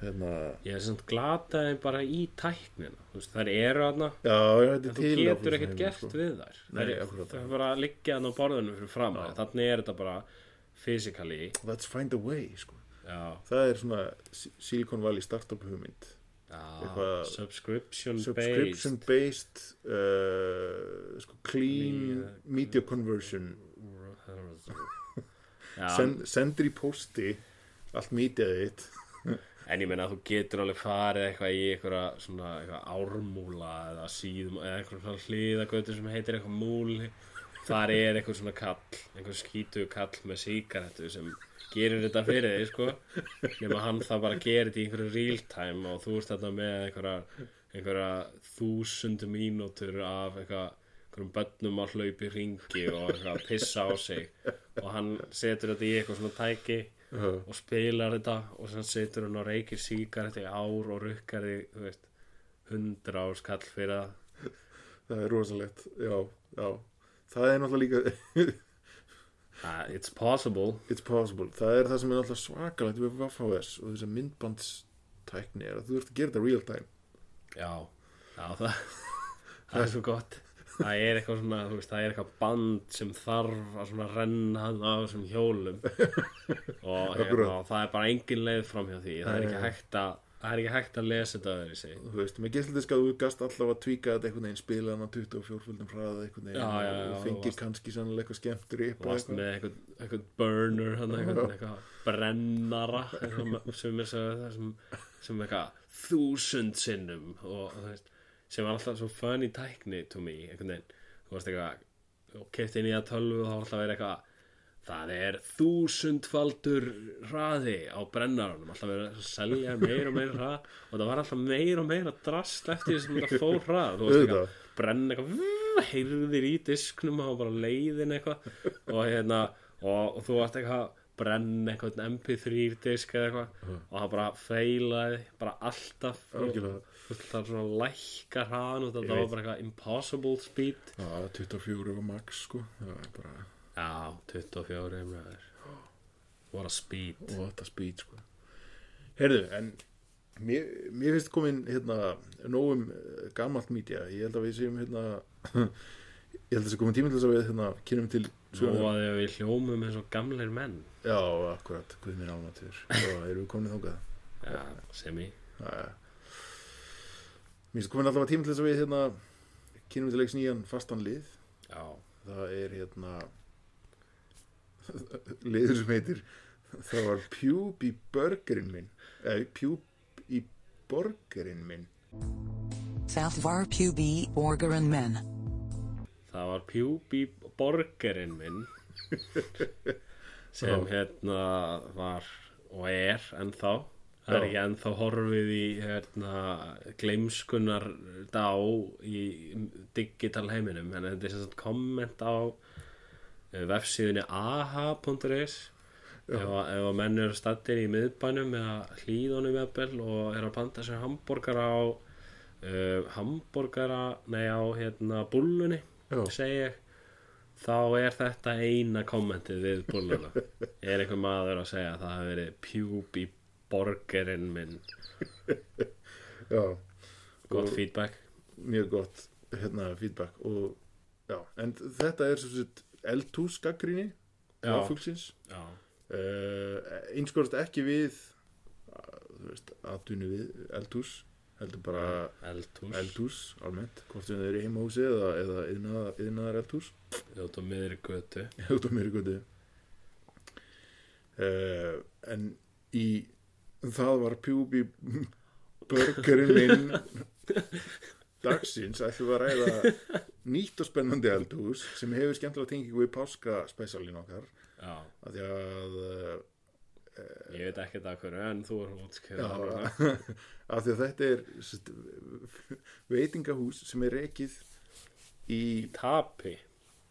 Hérna, ég er samt glataði bara í tæknina veist, þær eru þetta en þú getur ekkert gert sko. við þær. Nei, það er bara að liggja hann á borðinu fyrir fram þannig er þetta bara physically. Let's find a way sko. Það er svona Si- Silicon Valley startup hugmynd. Já subscription, subscription based based uh, sko, clean Media- media conversion. Send, sendir í posti allt mítið þitt. En ég meina að þú getur alveg farið eitthvað í eitthvað svona eitthvað ármúla eða síðum eða eitthvað hlýðagötu sem heitir eitthvað múl þar er eitthvað svona kall einhver skítu kall með síkaretu sem gerir þetta fyrir þig sko. Nema hann það bara gerir þetta í einhverju real time og þú ert þarna með einhverja einhverja þúsund mínútur af eitthvað einhverjum bönnum að hlaupi ringi og eitthvað að pissa á sig. Og hann setur þetta í eitthvað svona tæki Já. og spilar þetta og sem setur hann og reykir sígaret í ár og rukkar veist, hundra ár skall fyrir það. Það er rosalegt. Já, já, það er náttúrulega líka uh, It's possible. It's possible, það er það sem er náttúrulega svakalegt við VFHS og þess að myndbandstækni er að þú ert að gera þetta real time. Já, já það, það er svo gott. Það er eitthvað svona, þú veist, það er eitthvað band sem þarf að svona renna á þessum hjólum. Og hérna, það er bara engin leið fram hjá því. Það er ekki hægt að það er ekki hægt að lesa þetta öðru sig þú veist, með gæstlitiska þú gast alltaf að tvíka þetta einhvern veginn spila hann á 24 fjöldum hraða einhvern veginn og fengir kannski sannlega eitthvað skemmtur upp og eitthvað. með eitthvað, eitthvað burner eitthvað, eitthvað brennara sem er sem, sem eitthvað þúsund sinnum og sem var alltaf svo funny tækni to me, einhvern veginn. Og kefti inn í að tölvu og þá var alltaf eitthvað það er þúsundfaldur hraði á brennaranum alltaf verið að selja meir og meir hrað og það var alltaf meir og meir að drast eftir því sem þetta fór hrað þú veist Auðvitað. eitthvað heyrðir í disknum og bara leiðin eitthvað og hérna og, og þú varst eitthvað að brenna eitthvað mp3 disk eða eitthvað og það bara feilaði bara alltaf það er svona lækka hraðan og þetta var bara eitthvað impossible speed Já, 24 var max sko það er bara, já, 24 maður. What a speed. Og þetta speed sko. Herðu, en mér, mér finnst komin hérna nógum uh, gamalt mítja ég held að við séum hérna ég held að þessi komin tími til þess að við hérna kynum til svo að við hljómum eins og gamleir menn. Já, akkurat, guð mér ánatur og erum við komin þangað? Já, sem Jæja. Mér finnst komin alltaf tími til þess að við hérna kynum til leiks nýjan fastan lið. Já, það er hérna liður sem heitir það var pjúb í burgerinn minn. Eða pjúb í borgerinn minn. South var PUB Borger and Men. það var pjúbi borgerinn minn sem hérna var og er ennþá. Það er ekki ennþá horfið í hérna gleimskunar dá í digital heiminum en þetta er sem sagt komment á vefsíðunni aha.is ef, að- menn eru stattir í miðbænum eða hlýðunum jafnvel og eru að panta sér hambúrgara á uh, hambúrgara nei á hérna segi ég þá er þetta eina kommentið við bulluna er einhver maður að segja að það hafi verið pjúb í borgerinn minn? Já, gott feedback. mjög gott hérna feedback. Og já, en þetta er svo sett eldhús fólksins já, uh, einskórst ekki við veist, aðtunni við eldhús heldur bara eldhús. eldhús almennt, hvort sem þeir eru í heimahúsi eða, eða yðnaðar, yðnaðar eldhús út á miðri götu. Út á mér götu. Uh, en í það var pjúbi burgerinn minn dagsins ætlum við að ræða nýtt og spennandi eldhús sem hefur skemmtilega tengingu við páska spesialin okkar. Já, af því að uh, ég veit ekki það hverju en þú er já, útskjöða af því að þetta er sest, veitingahús sem er rekið í tapi.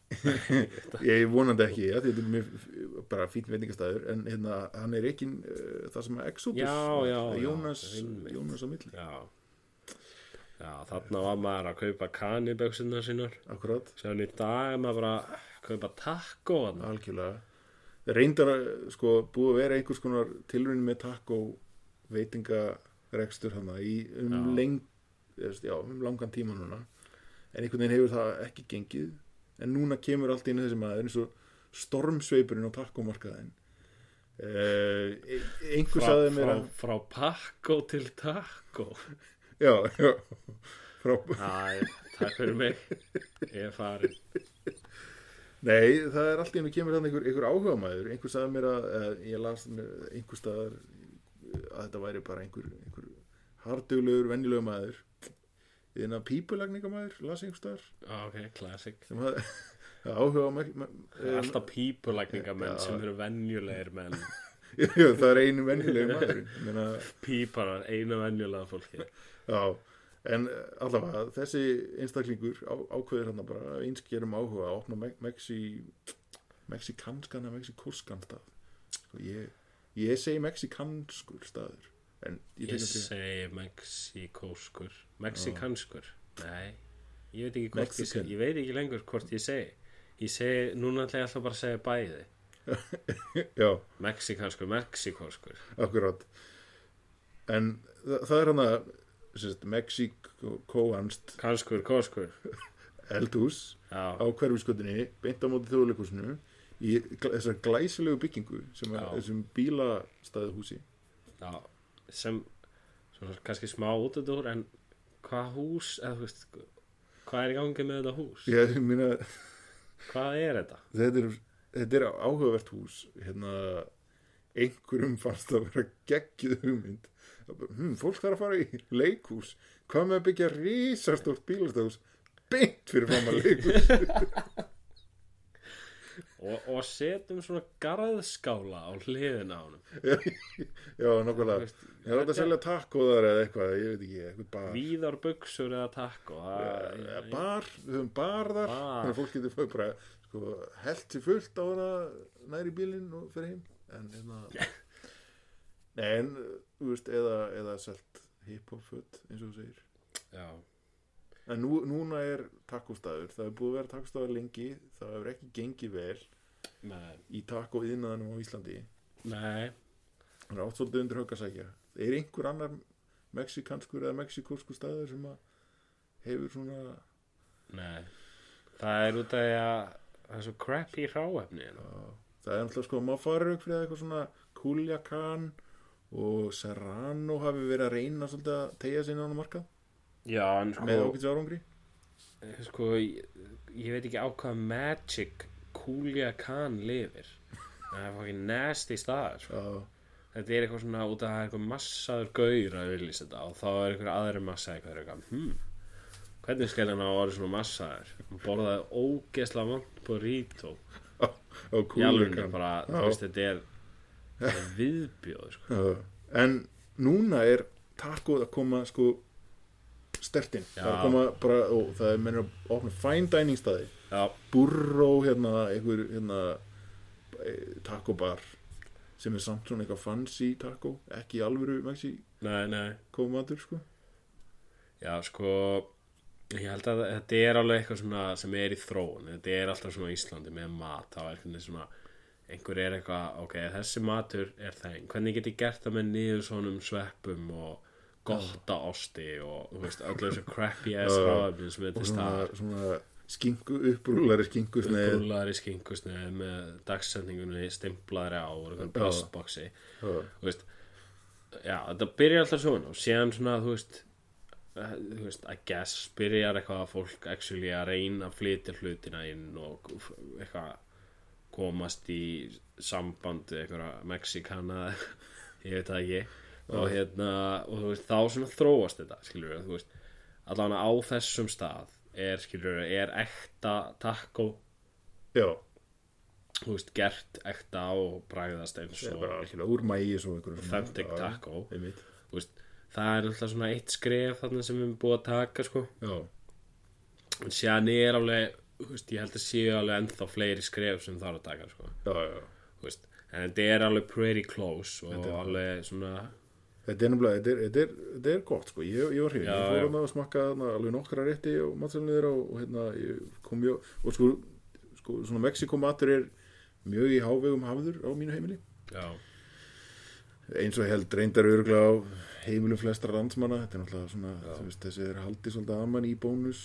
Ég vonandi ekki ja, þetta er mjög bara fín veitingastæður en hérna, hann er ekki uh, það sem er Exodus Já, já, já, Jónas. Jónas á milli. Já já, þarna var maður að kaupa kaniböksunar sínar. Akkurat, sem í dag er maður að kaupa þarna. algjörlega. Reyndar að sko búið að vera einhvers konar tilrunni með taco veitingarekstur hann í um, Já. leng, já, um langan tíma núna. En einhvern veginn hefur það ekki gengið. En núna kemur allt inn þessi maður eins og stormsveipurinn á tacomarkaðin uh, einhver frá, sagði mér frá, að frá pakko til taco já, já. Æ, takk fyrir mig. Ég er farin nei, það er allt í hennu kemur þannig einhver, einhver áhuga maður einhver sagði mér að, að ég las einhver staðar að þetta væri bara einhver, einhver harduglegur, venjulegur maður. En að pípulagningamæður las einhver staðar. Ok, classic. Sem hafði áhuga er alltaf pípulækningamenn Já. sem eru venjulegir menn. Já, það er einu venjulegur maður Píparar, einu venjulega fólki já, en eh, allavega þessi einstaklingur á, ákveður hann bara einskerum áhuga að opna me Mexi mexikanskan eða mexikóskan stað. Sko, ég, ég segi mexikanskur staður en ég, Ég segi mexikóskur. Mexikanskur? Nei, ég veit ekki hvort ég Mexican. segi Ég veit ekki lengur hvort ég segi. Ég segi, núna ætla ég alltaf bara að segja bæði. Mexikanskur, mexikóskur. Akkurát en það, það er hann að sérst, Mexikoanst Kanskur, kóskur eldhús á Já, hverfiskötunni beint á móti þjóðleikusinu í þessar glæsilegu byggingu sem er Já. þessum bílastæðuhúsi já Sem, svona kannski smá útudúr En hvað hús, eða þú veist Hvað er í gangi með þetta hús? ég minna Hvað er þetta? þetta er, þetta er áhugavert hús hérna einhverjum fannst að vera geggjuð hugmynd hm, fólk þarf að fara í leikhús. Hvað með að byggja risastórt bílastæðus beint fyrir fram að leikhús? Og, og setjum svona garðskála á hliðina á honum. Já, nokkulega ég er átt að selja takkóðar eða eitthvað? Ég veit ekki, eitthvað bar. Víðar buksur eða takk og Ja, bar, við höfum bar þar. Bar. þannig að fólk getur fóð bara sko, sér fullt á hana næri bílinn og fyrir heim. En hérna en, þú veist, eða, eða selt hip-hop föt eins og þú segir. Já, en nú, núna er takkóstaður það er búið að vera takkóstaður lengi. Það hefur ekki gengið vel nei, í takkó yðnaðanum á Íslandi. Nei. Það er átt svolítið undir högg að sækja. Er einhver annar mexikanskur eða mexikóskur staður sem að hefur svona Nei, það er út af því að það er svo crappy ráefni hérna. það er náttúrulega sko maður farið fyrir eitthvað svona Kuljakan og Serrano hafi verið að reyna svolítið að tegja sinna á hana markað. Já, en með sko, ákveðs árangri sko ég, ég veit ekki á hvað magic Kulja Khan lifir. Það er fokkin nasty staður sko. Já, þetta er eitthvað svona út af að það er eitthvað massaður gaur að vilja þetta og þá er eitthvað aðri massa eitthvað, eitthvað hmm, hvernig skal hann á orðið svona massaður? Hann borðaði ógeðslega vant på rító á í alveg Kuljakan bara, þú veist, þetta er viðbjóð sko. En núna er takkóð að koma sko stertinn það er að koma bara, og það er mennir að opna fine dining staði. Burró hérna, einhver hérna takkóbar sem er samt svona eitthvað fancy takkó ekki alvöru nei matur sko. Já, sko ég held að þetta er alveg eitthvað svona sem er í þróun, þetta er alltaf svona Íslandi með mat, þá er veginn svona einhver er eitthvað, ok, þessi matur er þeim, hvernig get ég gert það með niður svonum sveppum og gotta osti og veist, öllu þessu crappy ass ráðefnin sem er til svona, staðar. svona skinku, upprúlari skinku með, dagsendingunni stimplaðri á og einhvern plastboxi. Já. þú veist já, þetta byrjar alltaf svona. Og síðan svona, þú veist þú veist, I guess, byrjar eitthvað að fólk actually að reyna að flytja hlutina inn og eitthvað komast í samband einhverja Mexikana ég veit það ekki. Og hérna, og veist, þá svona þróast þetta, skilur við, þú veist. Allan á þessum stað er, skilur við, er ekta taco. Já, þú veist, gert ekta og bragðast eins og bara alveg úr mægis og einhverjum svona- authentic taco. veist, það er alltaf svona eitt skref þarna sem við erum búið að taka sko. já, en séðan er alveg veist, ég held að séu alveg ennþá fleiri skref sem þarf að taka sko. já, já veist, en þetta er alveg pretty close og Þetta alveg svona Þetta er nefnilega, þetta er, þetta er, þetta er gott sko, ég, ég var Já, ég fór hérna að smakka þarna alveg nokkra rétti og matselnir þeirra og, og hérna ég kom mjög, og sko, sko svona Mexiko matur er mjög í hávegum hafður á mínu heimili. Já, eins og held reyndar örgulega á heimilum flestra landsmanna, þetta er náttúrulega svona, veist, þessi er haldið svolítið aman í bónus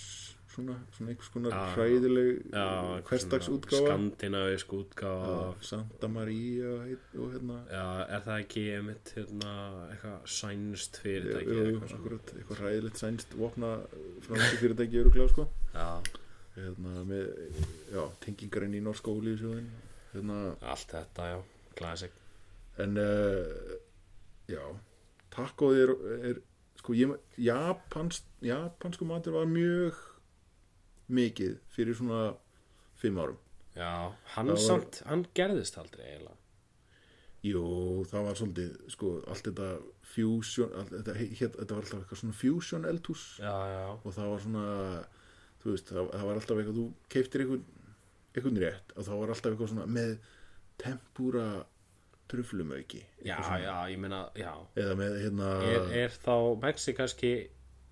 svona, svona einhvers konar Já. hræðileg já eitthvað hverstags svona útgáfa skandinavisk útgáfa Santa Maria heit, og hérna. Já, er það ekki einmitt hérna, eitthvað sænst fyrirtæki svona? akkurat, eitthvað ræðilegt sænst vopna þessu fyrirtæki öruglega sko. Já, hérna, með já, tengingarinn í norska ólífsjóðin hérna, allt þetta, já, classic. En uh, já takkóð er, er sko, ég, Japans, japansku matur var mjög mikið fyrir svona fimm árum. Já, hann var- samt, hann gerðist aldrei eiginlega. Jú, það var svolítið sko, allt þetta fusion allt, þetta, hét, þetta var alltaf eitthvað svona fusion eldhús. Já, já, og það var svona þú veist, það, það var alltaf eitthvað þú keiftir einhvern, einhvern rétt og það var alltaf eitthvað svona með tempúra truflumauki. Já, já, ég meina, já. Eða með hérna er, er þá mexikanski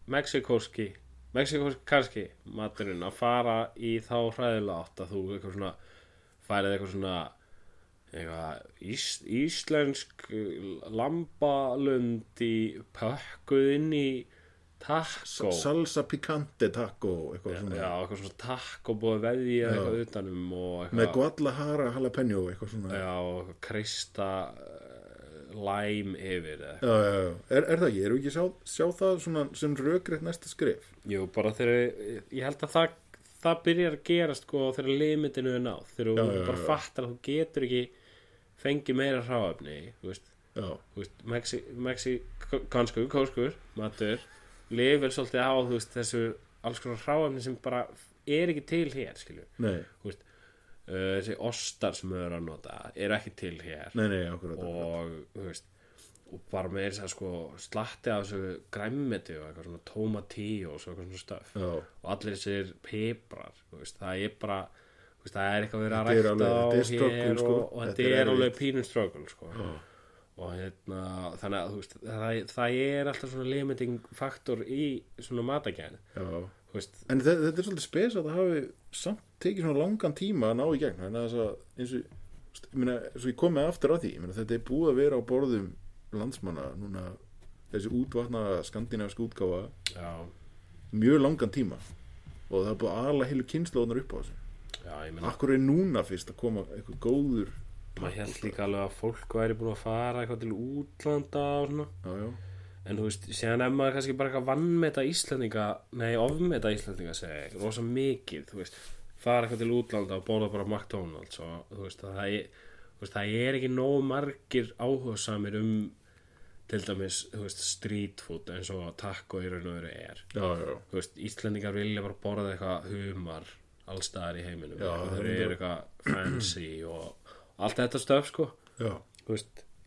mexikóski mexikóski maturinn að fara í þá hræðilega átt að þú eitthvað svona færið eitthvað svona eitthvað ís, íslensk lambalund í pökkuð inn í taco. Salsa picante taco eitthvað já, svona. eitthvað svona taco búið að veðja eitthvað utanum og með eitthvað guadalajara jalapeno eitthvað svona. Já, eitthvað uh, læm yfir Já, já, já. Er, er það ekki? Við ekki sjá, sjá það svona sem rökrétt næsta skrif? Jú, bara þegar ég held að það, það byrjar að gerast sko þegar limitinu er náð þegar þú bara fattar að þú getur ekki fengið meira hráefni þú veist, veist Mexi, Mexikanskur, kóskur, matur lifir svolítið á veist þessu alls konar hráefni sem bara er ekki til hér, skilju þú veist, uh, þessi ostar sem við erum að nota eru ekki til hér. Nei, nei, akkurat og veist og bara með þess að sko slatti af þessu græmmeti og eitthvað svona tómatí og svo eitthvað svona stöf Já, og allir þessir piprar þú veist, það er bara veist, það er eitthvað verið að Þetta er rækta á hér sko. og, og Þetta er alveg pínum struggle sko. og hérna þannig að það, það er alltaf svona limiting faktor í svona matagæðin En þetta er svolítið spes að það hafi samt tekið svona langan tíma að ná í gegn þannig að eins og ég meina, svo ég komið aftur að því meina, þetta er búið að vera á borðum landsmanna núna þessi útvatna skandinavsk útgáfa já, mjög langan tíma. Og það er búið að ala heilu kynnslóðunar upp á þessu. Já, Akkur er núna fyrst að koma eitthvað góður maður held líka alveg að fólk væri búin að fara eitthvað til útlanda og svona. Já, já, En þú veist, séðan er maður kannski bara eitthvað vannmeta Íslandinga, nei, ofmeta Íslandinga segi ég, rosa mikið, þú veist fara eitthvað til útlanda og borða bara McDonalds og þú veist, það er, veist, það er ekki nóg margir áhugasamir um til dæmis, veist, street food eins og taco í raun og veru er. Já, já, þú veist, Íslandingar vilja bara borða eitthvað humar allstaðar í heiminum. Já, og þeir er eru eitthvað fancy og allt þetta stöf, sko.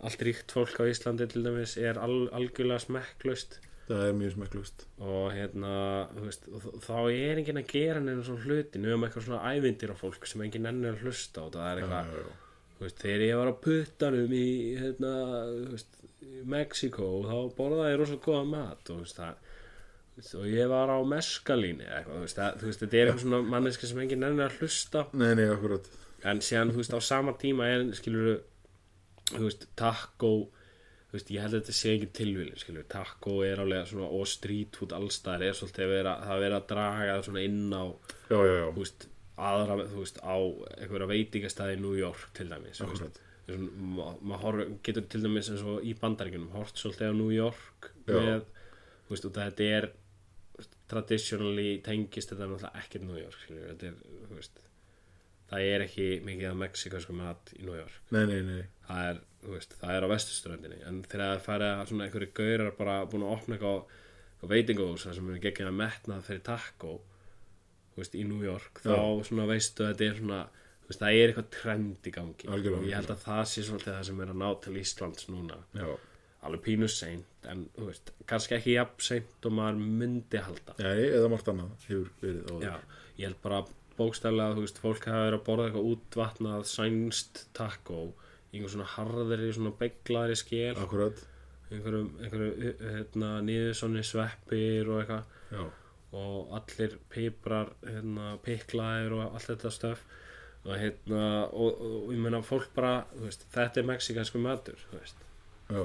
Allt ríkt fólk á Íslandi til dæmis er al algjörlega smekklaust Það er mjög smekklust og hérna, þú veist, og þá er enginn að gera neina svona hluti nefnum eitthvað svona ævindir á fólk sem enginn ennir að hlusta á það er eitthvað, Já, já, þú veist, þegar ég var á puttanum í, hérna, þú veist í Mexíkó, þá borðaði ég rosa góða mat og þú veist, það og ég var á meskalíni eitthvað, þú veist, það, þú veist, þetta er eitthvað svona manneski sem enginn ennir að hlusta Nei, nei, en síðan þú veist á sama tíma er skilur þú veist taco þú veist ég held að þetta sé ekki tilvíli skilur. Taco er álega svona og street food allstaðar er svolítið að vera það er verið að draga það svona inn á Já, já, já, veist aðra þú veist á einhverja veitingastæði í New York til dæmis ma- maður horf, getur til dæmis eins og í bandaríkunum hort svolítið á New York með, veist, og þetta er traditionally tengist þetta náttúrulega ekkert New York skilur, þetta er, þú veist það er ekki mikið af mexikansku mat í New York. Nei, nei, nei. Það er, veist, það er á vestuströndinni en þegar það færi að svona einhverju gaurar bara búin að opna eitthvað, veitingahús sem er geggjað að metnað fyrir taco veist, í New York þá svona veistu að þetta er svona veist, það er eitthvað trend í gangi. Algjörlega, og ég held að það sé svolítið það sem er að ná til Íslands núna. Já, alveg pínu seint en veist, kannski ekki jafn seint og maður myndi halda. Nei, eða margt annað hefur verið á Já, ég held bara bókstæðlega þú veist, fólk hafa verið að borða eitthvað útvatnað sænst taco í einhver svona harðari, svona beglaðri skél Akkurat, einhverjum, einhverjum hérna, svona sveppir og eitthvað. Og allir piprar hérna, piklaðir og allt þetta stöf og hérna og, og, og ég meina fólk bara, þú veist, þetta er mexikansku matur, þú veist. Já,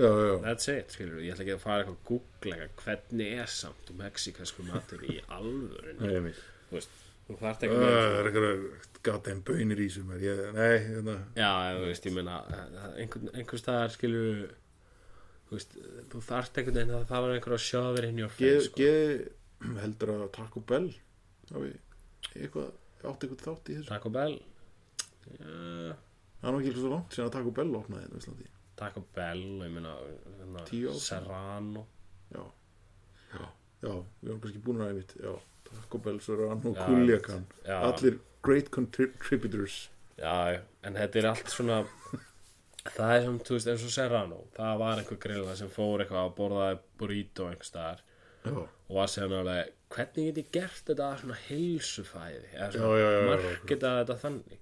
já, já, that's it, skilur ég ætla ekki að fara eitthvað að googla eitthvað. Hvernig er samt mexikansku matur í alvörunni? Nei, þú veist, þú þarft Það ekki með er eitthvað goddamn bönir í sem er ég, Nei, hérna. Já, þú veist, ég meina einhver, einhver staðar skilur þú veist, þú þarft einhvern veginn að það var einhver að sjá þér inn í orfið sko. ge, heldur að Taco Bell hafi eitthvað átti eitthvað þátt í þessu? Taco Bell? Já, Það er ekki eitthvað svo langt sem að Taco Bell opnaði hérna á Íslandi. Taco Bell, ég meina hérna. Serrano. Já, já, já, við erum kannski búin að einmitt Já, Bell, Serrano, Já, Kuljakan. Allir great contributors. Já, en þetta er allt svona það er sem, þú veist, eins og Serrano það var einhver grilla sem fór eitthvað að borðaði burrito einhver staðar. Já, og var séðan alveg, hvernig get ég gert þetta svona heilsufæði? Eða svona marketa þetta þannig.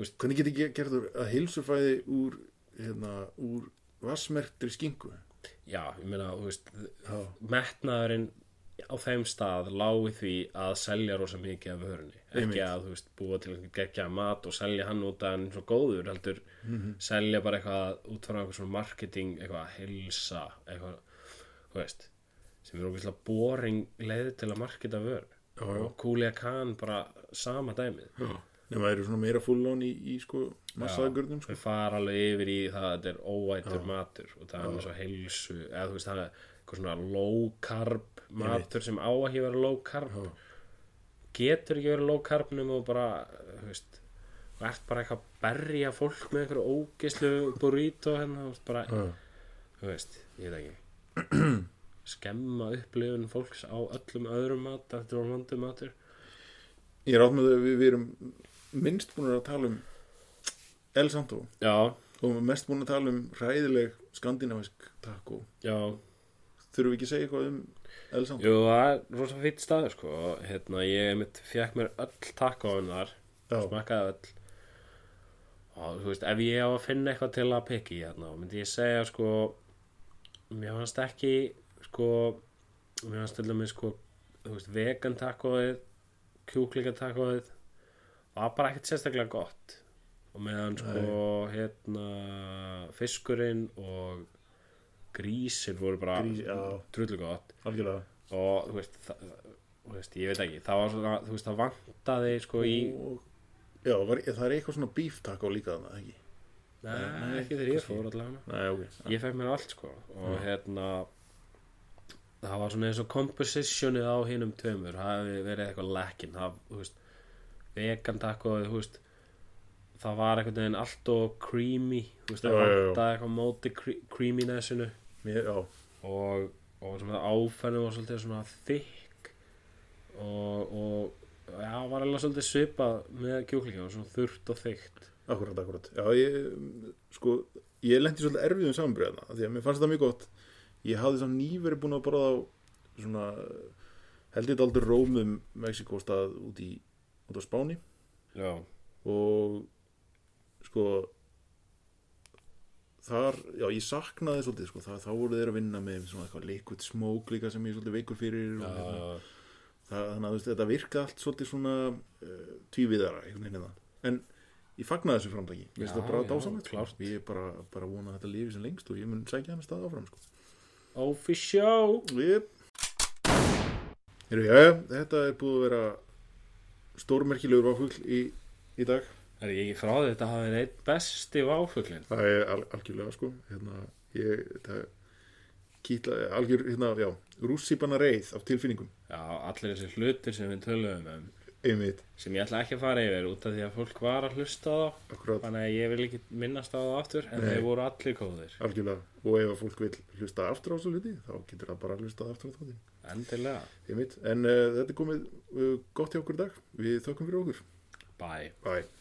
Hvernig get ég gerður að heilsufæði úr hérna, úr vassmerktri skingu? Já, ég meina, þú veist metnaðurinn á þeim stað lági því að selja rosa mikið af vörunni ekki að þú veist búa til einhvern geggja mat og selja hann út að hann svo góður heldur Mhm. selja bara eitthvað út frá eitthvað svona marketing eitthvað heilsa eitthvað, þú veist sem er ógeðslega boring leið til að marketa vör Já, já. og Kulia Khan bara sama dæmið já. nema það eru svona meira full-on í, í sko massaðgörnum sko. þau fara alveg yfir í það að þetta er óvætur matur og það er með svo heilsu eða þú veist það er eitthvað svona low carb matur sem á ekki vera low carb. Já. getur ekki verið low carb nema og bara veist og ert bara eitthvað að berja fólk með einhverju ógislu burrito hérna veist bara, þú veist, ég veit ekki. Skemma upplifun fólks á öllum öðrum mat er vondu matur. Ég er átt með að við, við erum minnst búin að tala um El Santo. Já, og mest búin að tala um hræðileg skandinavisk taco. Já, þurfum við ekki að segja eitthvað um El Santo jú, það er rosa fýtt staður sko, hérna, ég mitt fekk mér öll takkóin þar já, smakkaði öll. Og þú veist, ef ég á að finna eitthvað til að pikki hérna, myndi ég segja sko mér fannst ekki sko mér fannst til dæmis sko þú veist, vegan takkóið kjúklinga takkóið var bara ekkert sérstaklega gott. Og meðan sko hérna fiskurinn og grísin voru bara Grís, já. drullu gott. Algjörlega. Og þú veist, það, þú veist ég veit ekki, það var svona, þú veist, það vantaði sko í og, já, var, það er eitthvað svona beef taco líka þannig, ekki? Nei, ekki þegar ég fór allavega. Nei, ok. Ég fekk mér allt sko og hérna það var svona eins og compositionið á hinum tveimur það hefði verið eitthvað lekkin það, þú veist, vegan taco þú veist, það var einhvern veginn allt og creamy þú veist, það vantaði eitthvað móti cre- creaminessinu. Og, og svona áfennu var svolítið svona þykk og, og já, var alveg svolítið svipað með kjúklinga, svona þurrt og þykkt. Akkurat, akkurat. Já, ég, sko, ég lendi svolítið erfiðum samanbyrðana því að mér fannst það mjög gott. Ég hafði samt nýverið búin að borða á svona held ég þetta aldrei rómum Mexikóstað út í út á Spáni. Já, og sko þar, já ég saknaði svolítið sko, það, þá voru þeir að vinna með svona eitthvað liquid smoke líka sem ég svolítið veikur fyrir og, hérna, já, það, þannig að veist, þetta virka allt svolítið svona uh, tvíviðara einhvern veginn hérna. en ég fagnaði þessu framtaki ég veist það bara já, dásamlegt sko. ég er bara, bara að vona að þetta lifi sem lengst og ég mun sækja hann stað áfram sko. Official yep. Heru, já, þetta er búið að vera stórmerkilegur váfugl í, í dag Er ég ekki frá því þetta hafi verið einn besti váfuglin það er al algjörlega sko. Hérna, ég, þetta kýtla, algjör, hérna, já rússíbana reið af tilfinningum. Já, allir þessi hlutir sem við töluðum um einmitt, sem ég ætla ekki að fara yfir út af því að fólk var að hlusta á þá. Akkurat. Þannig að ég vil ekki minnast á það aftur en Nei. þeir voru allir góðir. Algjörlega, og ef að fólk vil hlusta aftur á þessu hluti, þá getur það bara að hlusta aftur á þáttin Endilega, einmitt, en uh, þetta er komið uh, gott hjá okkur dag. Við þökkum fyrir okkur. Bye. Bye